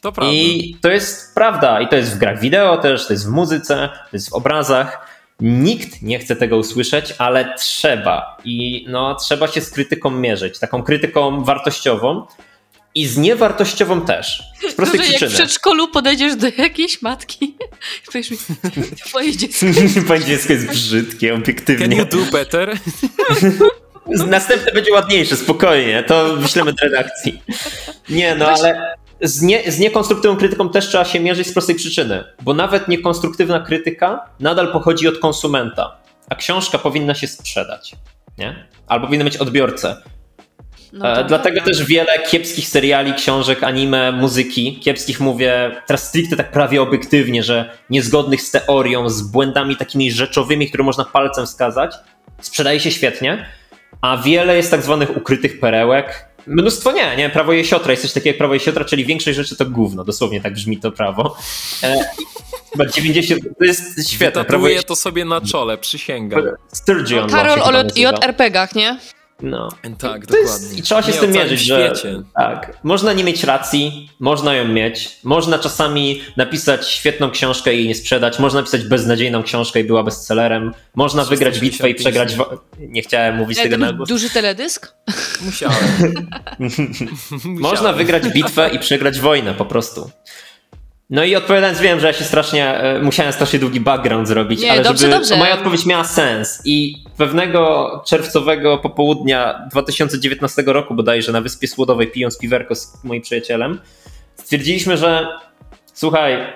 To prawda. I to jest prawda. I to jest w grach wideo też, to jest w muzyce, to jest w obrazach. Nikt nie chce tego usłyszeć, ale trzeba. I no, trzeba się z krytyką mierzyć. Taką krytyką wartościową i z niewartościową też. Z prostej to, że jak w przyczyny. przedszkolu podejdziesz do jakiejś matki i powiesz mi, twoje dziecko Twoje dziecko jest brzydkie, Can obiektywnie. you do better? Następne będzie ładniejsze, spokojnie. To wyślemy do redakcji. Nie, no ale z, nie, z niekonstruktywną krytyką też trzeba się mierzyć z prostej przyczyny, bo nawet niekonstruktywna krytyka nadal pochodzi od konsumenta, a książka powinna się sprzedać, nie? Albo powinna mieć odbiorcę. No E, to Dlatego prawda. też wiele kiepskich seriali, książek, anime, muzyki, kiepskich mówię teraz stricte tak prawie obiektywnie, że niezgodnych z teorią, z błędami takimi rzeczowymi, które można palcem wskazać, sprzedaje się świetnie, a wiele jest tak zwanych ukrytych perełek. Mnóstwo nie, nie, prawo jesiotra jest coś takiego jak prawo jesiotra, czyli większość rzeczy to gówno, dosłownie tak brzmi to prawo. E, chyba 90, to jest świetne, prawo Tatuję to sobie na czole, przysięgam. Sturgeon No, Karol o. JRPG-ach, nie? No. Tak, To jest, dokładnie. I trzeba się Nie, z tym mierzyć, że świecie. tak, można nie mieć racji, można ją mieć, można czasami napisać świetną książkę i jej nie sprzedać, można napisać beznadziejną książkę i była bestsellerem, można wygrać bitwę i 365 przegrać... Wo- nie chciałem mówić tego na głos. duży teledysk? Musiałem. Można Musiałem. wygrać bitwę i przegrać wojnę po prostu. No i odpowiadając, wiem, że ja się strasznie, e, musiałem strasznie długi background zrobić, Nie, ale dobrze, żeby dobrze. moja odpowiedź miała sens. I pewnego czerwcowego popołudnia 2019 roku bodajże na Wyspie Słodowej, pijąc piwerko z moim przyjacielem, stwierdziliśmy, że słuchaj,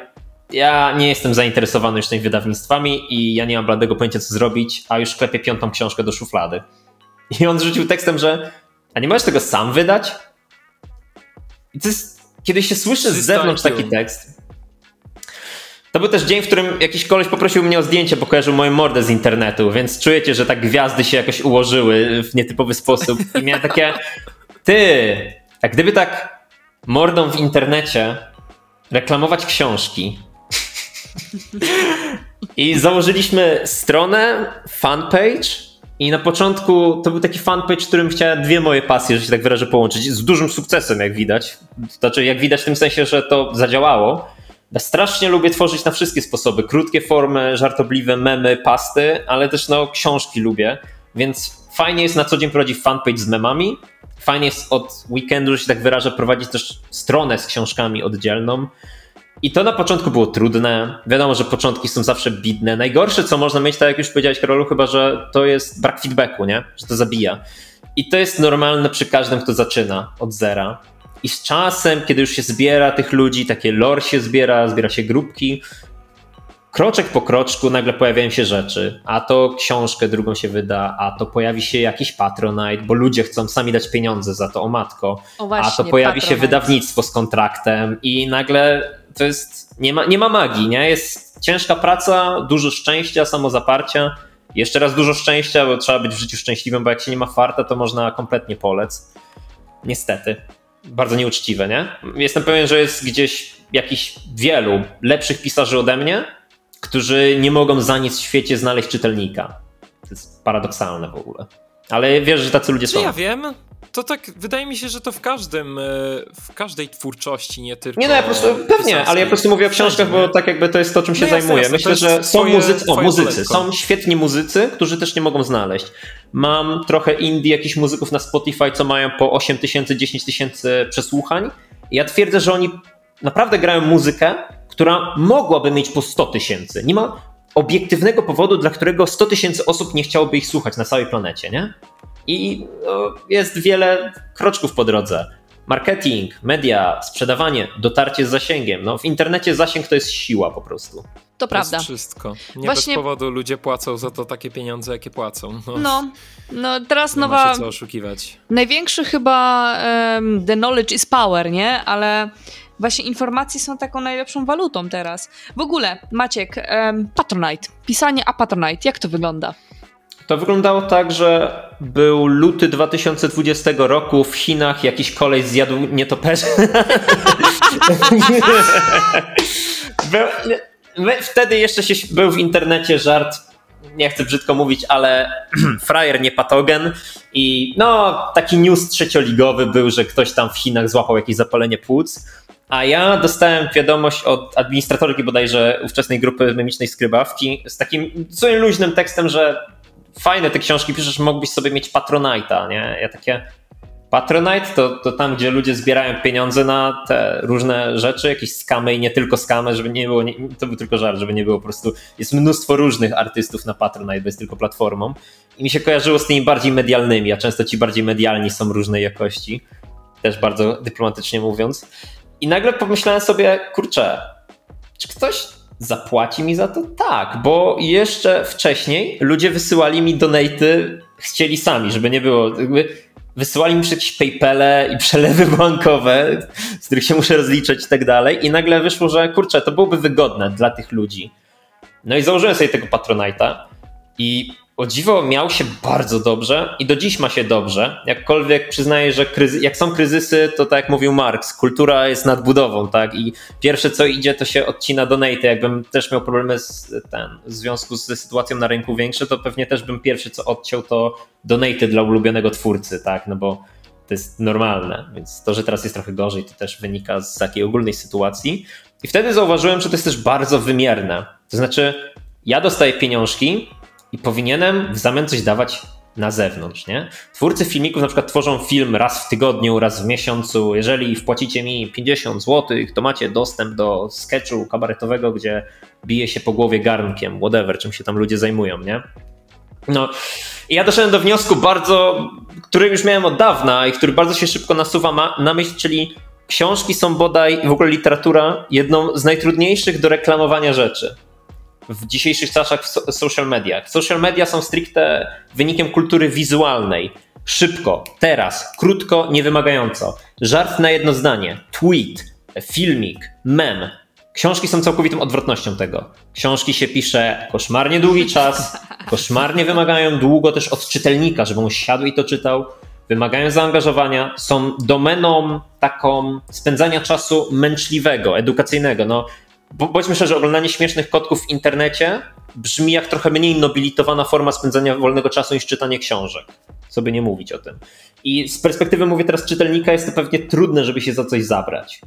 ja nie jestem zainteresowany już tymi wydawnictwami i ja nie mam bladego pojęcia, co zrobić, a już klepię piątą książkę do szuflady. I on rzucił tekstem, że a nie możesz tego sam wydać? I to jest, kiedy się słyszy z zewnątrz taki tekst. To był też dzień, w którym jakiś koleś poprosił mnie o zdjęcie, bo kojarzył moją mordę z internetu, więc czujecie, że tak gwiazdy się jakoś ułożyły w nietypowy sposób. I miałem takie, ty, a gdyby tak mordą w internecie reklamować książki. I założyliśmy stronę, fanpage i na początku to był taki fanpage, którym chciałem dwie moje pasje, że się tak wyrażę, połączyć. Z dużym sukcesem, jak widać. Znaczy, jak widać w tym sensie, że to zadziałało. Strasznie lubię tworzyć na wszystkie sposoby. Krótkie formy, żartobliwe memy, pasty, ale też no, książki lubię. Więc fajnie jest na co dzień prowadzić fanpage z memami. Fajnie jest od weekendu, że się tak wyrażę, prowadzić też stronę z książkami oddzielną. I to na początku było trudne. Wiadomo, że początki są zawsze bidne. Najgorsze, co można mieć, tak jak już powiedziałeś, Karolu, chyba, że to jest brak feedbacku, nie? Że to zabija. I to jest normalne przy każdym, kto zaczyna od zera. I z czasem, kiedy już się zbiera tych ludzi, takie lore się zbiera, zbiera się grupki, kroczek po kroczku nagle pojawiają się rzeczy. A to książkę drugą się wyda, a to pojawi się jakiś Patronite, bo ludzie chcą sami dać pieniądze za to, o matko. O A właśnie, to pojawi się Patronite. wydawnictwo z kontraktem i nagle to jest, nie ma, nie ma magii, nie? Jest ciężka praca, dużo szczęścia, samozaparcia. Jeszcze raz dużo szczęścia, bo trzeba być w życiu szczęśliwym, bo jak się nie ma farta, to można kompletnie polec. Niestety. Bardzo nieuczciwe, nie? Jestem pewien, że jest gdzieś jakiś wielu lepszych pisarzy ode mnie, którzy nie mogą za nic w świecie znaleźć czytelnika. To jest paradoksalne w ogóle. Ale wiesz, że tacy ludzie Czy są. ja wiem? To tak, wydaje mi się, że to w każdym, e, w każdej twórczości, nie tylko Nie no, ja po prostu, pewnie, ale ja po prostu mówię o książkach, bo tak jakby to jest to, czym się No zajmuję. jasne, Myślę, że są twoje- muzycy, o muzycy, są świetni muzycy, którzy też nie mogą znaleźć. Mam trochę indie jakichś muzyków na Spotify, co mają po 8 tysięcy, 10 tysięcy przesłuchań. I ja twierdzę, że oni naprawdę grają muzykę, która mogłaby mieć po 100 tysięcy. Nie ma obiektywnego powodu, dla którego 100 tysięcy osób nie chciałoby ich słuchać na całej planecie, nie? I no, jest wiele kroczków po drodze. Marketing, media, sprzedawanie, dotarcie z zasięgiem. No, w internecie zasięg to jest siła po prostu. To To prawda. jest wszystko. Nie Właśnie- bez powodu ludzie płacą za to takie pieniądze, jakie płacą. No, No, no teraz nie ma nowa, się co oszukiwać. największy chyba em, the knowledge is power, nie? Ale właśnie informacje są taką najlepszą walutą teraz. W ogóle, Maciek, em, Patronite, pisanie a Patronite, jak to wygląda? To wyglądało tak, że był luty 2020 roku w Chinach, jakiś kolej zjadł nietoperze. był, wtedy jeszcze się był w internecie żart, nie chcę brzydko mówić, ale frajer nie patogen i no taki news trzecioligowy był, że ktoś tam w Chinach złapał jakieś zapalenie płuc. A ja dostałem wiadomość od administratorki bodajże ówczesnej grupy memicznej skrybawki z takim zupełnie luźnym tekstem, że fajne te książki piszesz, mógłbyś sobie mieć Patronite'a, nie? Ja takie Patronite to, to tam, gdzie ludzie zbierają pieniądze na te różne rzeczy, jakieś skamy i nie tylko skamy, żeby nie było, nie, to był tylko żart, żeby nie było po prostu, jest mnóstwo różnych artystów na Patronite, bo jest tylko platformą i mi się kojarzyło z tymi bardziej medialnymi, a często ci bardziej medialni są różnej jakości, też bardzo dyplomatycznie mówiąc. I nagle pomyślałem sobie, kurczę, czy ktoś zapłaci mi za to? Tak, bo jeszcze wcześniej ludzie wysyłali mi donaty, chcieli sami, żeby nie było. Jakby wysyłali mi jakieś PayPale i przelewy bankowe, z których się muszę rozliczać i tak dalej. I nagle wyszło, że kurczę, to byłoby wygodne dla tych ludzi. No i założyłem sobie tego Patronite'a i o dziwo miał się bardzo dobrze i do dziś ma się dobrze. Jakkolwiek przyznaję, że kryzy- jak są kryzysy, to tak jak mówił Marx, kultura jest nadbudową, tak? I pierwsze co idzie, to się odcina donate. Jakbym też miał problemy z, ten, w związku z sytuacją na rynku większe, to pewnie też bym pierwszy co odciął, to donate dla ulubionego twórcy, tak? No bo to jest normalne, więc to, że teraz jest trochę gorzej, to też wynika z takiej ogólnej sytuacji. I wtedy zauważyłem, że to jest też bardzo wymierne. To znaczy, ja dostaję pieniążki, i powinienem w zamian coś dawać na zewnątrz, nie? Twórcy filmików na przykład tworzą film raz w tygodniu, raz w miesiącu. Jeżeli wpłacicie mi 50 zł, to macie dostęp do sketchu kabaretowego, gdzie bije się po głowie garnkiem, whatever, czym się tam ludzie zajmują, nie? No, i ja doszedłem do wniosku bardzo, który już miałem od dawna i który bardzo się szybko nasuwa ma, na myśl, czyli książki są bodaj, w ogóle literatura, jedną z najtrudniejszych do reklamowania rzeczy w dzisiejszych czasach w so- social mediach. Social media są stricte wynikiem kultury wizualnej. Szybko, teraz, krótko, niewymagająco. Żart na jedno zdanie, tweet, filmik, mem. Książki są całkowitą odwrotnością tego. Książki się pisze koszmarnie długi czas, koszmarnie wymagają długo też od czytelnika, żeby on siadł i to czytał. Wymagają zaangażowania, są domeną taką spędzania czasu męczliwego, edukacyjnego. No, bo bądźmy szczerzy, oglądanie śmiesznych kotków w internecie brzmi jak trochę mniej nobilitowana forma spędzania wolnego czasu niż czytanie książek. By nie mówić o tym. I z perspektywy, mówię teraz, czytelnika, jest to pewnie trudne, żeby się za coś zabrać.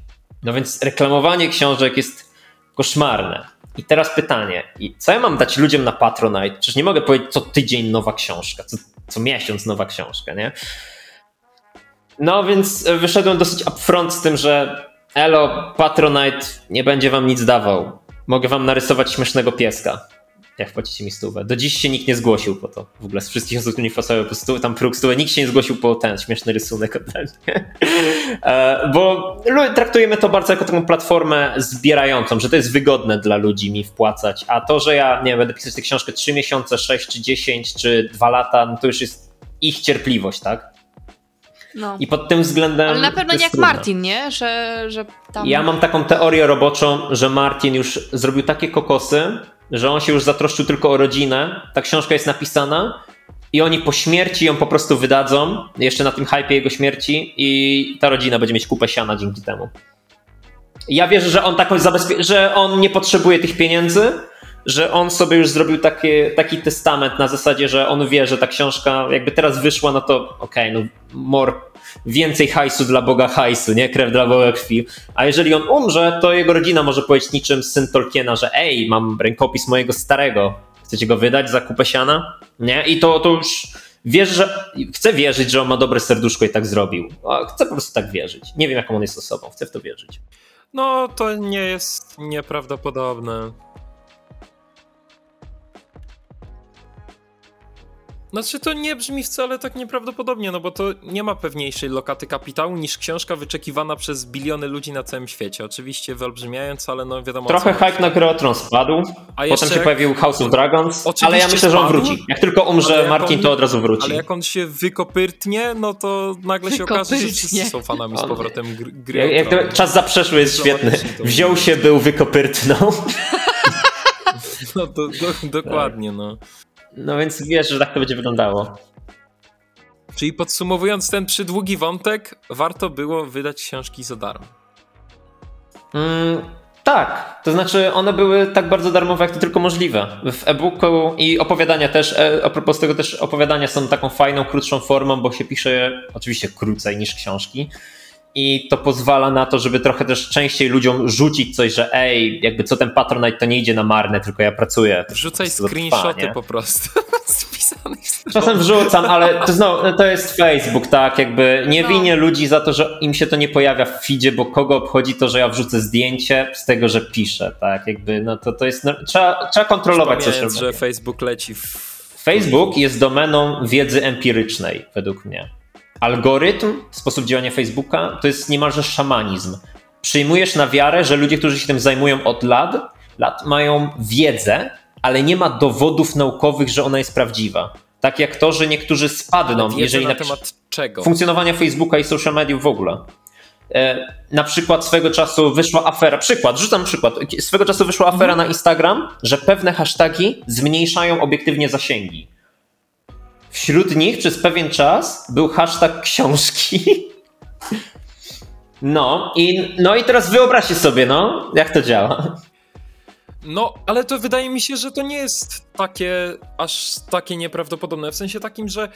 No więc reklamowanie książek jest koszmarne. I teraz pytanie, i co ja mam dać ludziom na Patronite? Przecież nie mogę powiedzieć co tydzień nowa książka, co, co miesiąc nowa książka, nie? No więc wyszedłem dosyć upfront z tym, że Elo, Patronite nie będzie wam nic dawał. Mogę wam narysować śmiesznego pieska. Jak wpłacicie mi stówę. Do dziś się nikt nie zgłosił po to. W ogóle z wszystkich osób, które mi wpłacały po stówę, tam próg stówę, nikt się nie zgłosił po ten śmieszny rysunek. E, Bo traktujemy to bardzo jako taką platformę zbierającą, że to jest wygodne dla ludzi mi wpłacać. A to, że ja nie wiem, będę pisać tę książkę 3 miesiące, 6 czy 10 czy 2 lata, no to już jest ich cierpliwość, tak? No. I pod tym względem. Ale na pewno nie jak trudne. Martin, nie? Że, że tam... Ja mam taką teorię roboczą, że Martin już zrobił takie kokosy, że on się już zatroszczył tylko o rodzinę. Ta książka jest napisana i oni po śmierci ją po prostu wydadzą, jeszcze na tym hypie jego śmierci i ta rodzina będzie mieć kupę siana dzięki temu. Ja wierzę, że on taką zabezpie- że on nie potrzebuje tych pieniędzy, że on sobie już zrobił taki, taki testament na zasadzie, że on wie, że ta książka jakby teraz wyszła, no to okej, okay, no more, więcej hajsu dla Boga hajsu, nie? Krew dla Boga krwi. A jeżeli on umrze, to jego rodzina może powiedzieć niczym syn Tolkiena, że ej, mam rękopis mojego starego, chcecie go wydać za kupę siana? Nie? I to, to już wiesz, że chcę wierzyć, że on ma dobre serduszko i tak zrobił. Chcę po prostu tak wierzyć. Nie wiem, jaką on jest osobą, chcę w to wierzyć. No, to nie jest nieprawdopodobne. Znaczy to nie brzmi wcale tak nieprawdopodobnie, no bo to nie ma pewniejszej lokaty kapitału niż książka wyczekiwana przez biliony ludzi na całym świecie. Oczywiście wyolbrzymiając, ale no wiadomo. Trochę hype na grę o Tron spadł, a potem się jak... pojawił House of Dragons, ale ja myślę, że on wróci. Jak tylko umrze Martin, on... to od razu wróci. Ale jak on się wykopyrtnie, no to nagle się okaże, że wszyscy są fanami z powrotem gry. gry jak, jak czas zaprzeszły jest świetny. Wziął się, był, wykopyrtnął. No do, do, dokładnie, no. No więc wiesz, że tak to będzie wyglądało. Czyli podsumowując ten przydługi wątek, warto było wydać książki za darmo. Mm, tak, to znaczy one były tak bardzo darmowe, jak to tylko możliwe. W e-booku i opowiadania też, e, a propos tego też opowiadania są taką fajną, krótszą formą, bo się pisze oczywiście krócej niż książki i to pozwala na to, żeby trochę też częściej ludziom rzucić coś, że ej, jakby co ten Patronite to nie idzie na marne, tylko ja pracuję. Wrzucaj screenshoty po prostu. Czasem wrzucam, ale to, znowu, to jest Facebook, tak, jakby nie no. winię ludzi za to, że im się to nie pojawia w feedzie, bo kogo obchodzi to, że ja wrzucę zdjęcie z tego, że piszę, tak, jakby no to, to jest, no, trzeba, trzeba kontrolować media. że Facebook leci w... Facebook jest domeną wiedzy empirycznej, według mnie algorytm, sposób działania Facebooka to jest niemalże szamanizm. Przyjmujesz na wiarę, że ludzie, którzy się tym zajmują od lat, lat mają wiedzę, ale nie ma dowodów naukowych, że ona jest prawdziwa. Tak jak to, że niektórzy spadną, jeżeli na temat czego? Funkcjonowania Facebooka i social mediów w ogóle. E, na przykład swego czasu wyszła afera, przykład, rzucam przykład, swego czasu wyszła afera mhm. na Instagram, że pewne hasztagi zmniejszają obiektywnie zasięgi. Wśród nich przez pewien czas był hashtag książki. No i, no i teraz wyobraźcie sobie, no, jak to działa. No, ale to wydaje mi się, że to nie jest takie, aż takie nieprawdopodobne. W sensie takim, że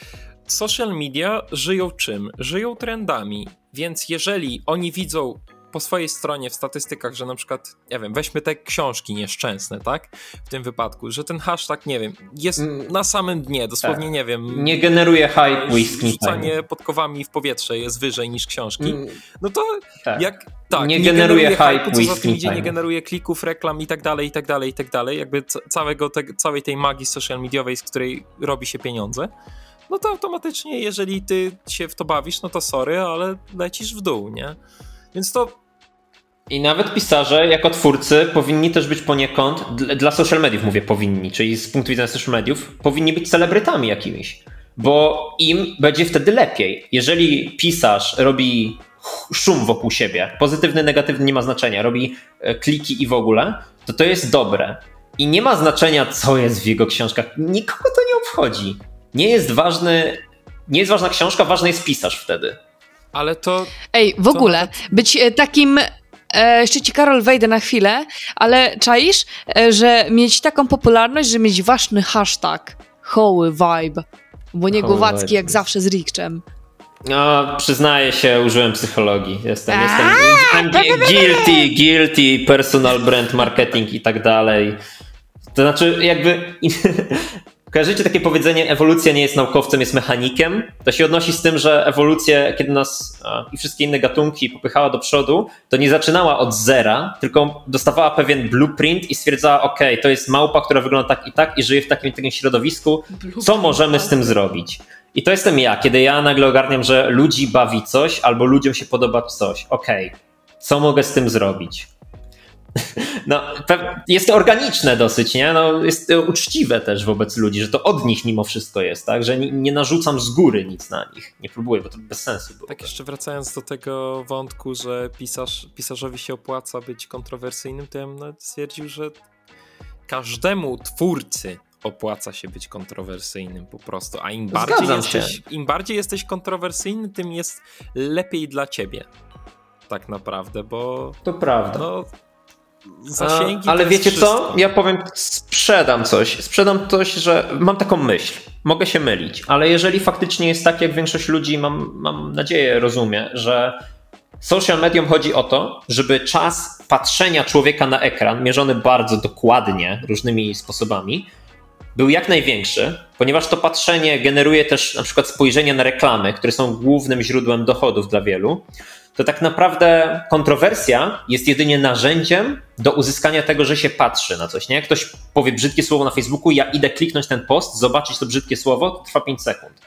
social media żyją czym? Żyją trendami. Więc jeżeli oni widzą po swojej stronie w statystykach, że na przykład, nie wiem, weźmy te książki nieszczęsne, tak? W tym wypadku, że ten hashtag, nie wiem, jest mm, na samym dnie, dosłownie, tak. nie wiem. Nie generuje hype whisky. Rzucanie podkowami w powietrze jest wyżej niż książki. Mm, no to tak. jak. Tak, nie, nie generuje, generuje hype, co za tym idzie, nie generuje klików, reklam i tak dalej, i tak dalej, i tak dalej. Jakby całego te, całej tej magii social mediowej, z której robi się pieniądze no to automatycznie, jeżeli ty się w to bawisz, no to sorry, ale lecisz w dół, nie? Więc to i nawet pisarze, jako twórcy, powinni też być poniekąd, dla social mediów mówię powinni, czyli z punktu widzenia social mediów, powinni być celebrytami jakimiś, bo im będzie wtedy lepiej. Jeżeli pisarz robi szum wokół siebie, pozytywny, negatywny nie ma znaczenia, robi e, kliki i w ogóle, to to jest dobre. I nie ma znaczenia, co jest w jego książkach. Nikogo to nie obchodzi. Nie jest ważny, nie jest ważna książka, ważny jest pisarz wtedy. Ale to. Ej, w ogóle, być e, takim e, jeszcze ci Karol wejdę na chwilę, ale czaisz, e, że mieć taką popularność, że mieć ważny hashtag Hoły Vibe, bo nie Głowacki jak zawsze z Rikczem. No, przyznaję się, użyłem psychologii. Jestem, jestem, jestem guilty, guilty, personal brand marketing i tak dalej. To znaczy, jakby Kojarzycie takie powiedzenie, ewolucja nie jest naukowcem, jest mechanikiem? To się odnosi z tym, że ewolucja, kiedy nas a, i wszystkie inne gatunki popychała do przodu, to nie zaczynała od zera, tylko dostawała pewien blueprint i stwierdzała, ok, to jest małpa, która wygląda tak i tak i żyje w takim i takim środowisku, co możemy z tym zrobić? I to jestem ja, kiedy ja nagle ogarniam, że ludzi bawi coś albo ludziom się podoba coś. Ok, co mogę z tym zrobić? No, jest to organiczne dosyć, nie? No, jest to uczciwe też wobec ludzi, że to od nich mimo wszystko jest, tak? Że nie, nie narzucam z góry nic na nich. Nie próbuję, bo to bez sensu było. Tak jeszcze wracając do tego wątku, że pisarz, pisarzowi się opłaca być kontrowersyjnym, to ja bym stwierdził, że każdemu twórcy opłaca się być kontrowersyjnym po prostu, a im bardziej, jesteś, im bardziej jesteś kontrowersyjny, tym jest lepiej dla ciebie tak naprawdę, bo... To prawda. No, zasięgi. A, ale wiecie co? wszystko. Ja powiem, sprzedam coś. Sprzedam coś, że mam taką myśl. Mogę się mylić, ale jeżeli faktycznie jest tak, jak większość ludzi, mam, mam nadzieję, rozumie, że social medium chodzi o to, żeby czas patrzenia człowieka na ekran, mierzony bardzo dokładnie różnymi sposobami, był jak największy, ponieważ to patrzenie generuje też na przykład spojrzenie na reklamy, które są głównym źródłem dochodów dla wielu, to tak naprawdę kontrowersja jest jedynie narzędziem do uzyskania tego, że się patrzy na coś. Nie? Jak ktoś powie brzydkie słowo na Facebooku, ja idę kliknąć ten post, zobaczyć to brzydkie słowo, to trwa 5 sekund.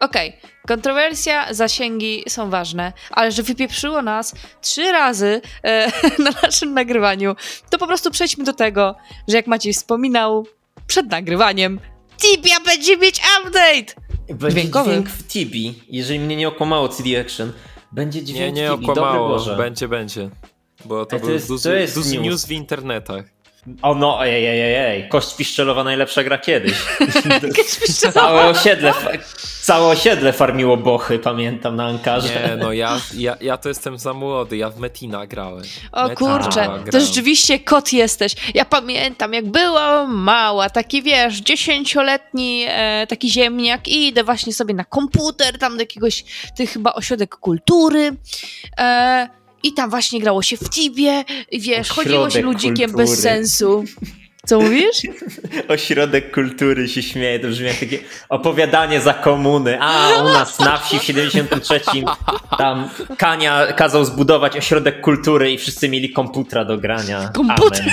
Okej, kontrowersja, zasięgi są ważne, ale że wypieprzyło nas trzy razy e, na naszym nagrywaniu, to po prostu przejdźmy do tego, że jak Maciej wspominał przed nagrywaniem, Tibia będzie mieć update! Będzie Dźwiękowy. dźwięk w Tibi, jeżeli mnie nie okłamało CD Action. Będzie Nie, dźwięk nie dobry okłamało. Będzie, będzie. Bo to to był jest- duży, to jest duży news. news w internetach. O no, ej, ej, ej, ej, kość piszczelowa najlepsza gra kiedyś. Całe osiedle, całe osiedle farmiło bochy, pamiętam na Ankarze. Nie, no ja, ja, ja to jestem za młody, ja w Metina grałem. O Metina kurczę, grałem. to rzeczywiście kot jesteś. Ja pamiętam, jak byłam mała, taki wiesz, dziesięcioletni e, taki ziemniak i idę właśnie sobie na komputer, tam do jakiegoś, ty chyba ośrodek kultury e, i tam właśnie grało się w Tibie wiesz, chodziło się Ośrodek ludzikiem kultury. bez sensu. Co mówisz? Ośrodek kultury się śmieje, to brzmi jak takie opowiadanie za komuny. A, u nas na wsi w 73 tam Kania kazał zbudować ośrodek kultury i wszyscy mieli komputera do grania. Komputer.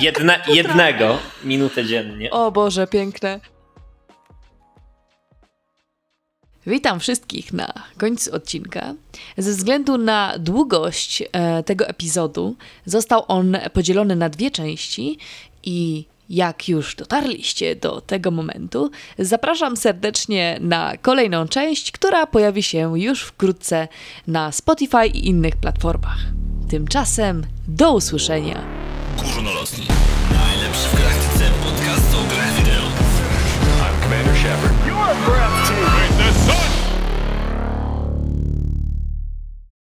Jedne, jednego, minutę dziennie. O Boże, piękne. Witam wszystkich na końcu odcinka. Ze względu na długość e, tego epizodu został on podzielony na dwie części i jak już dotarliście do tego momentu, zapraszam serdecznie na kolejną część, która pojawi się już wkrótce na Spotify i innych platformach. Tymczasem do usłyszenia. Górnolotni. Najlepszy w praktyce podcast o wideo. I'm Commander Shepard. You're a breath.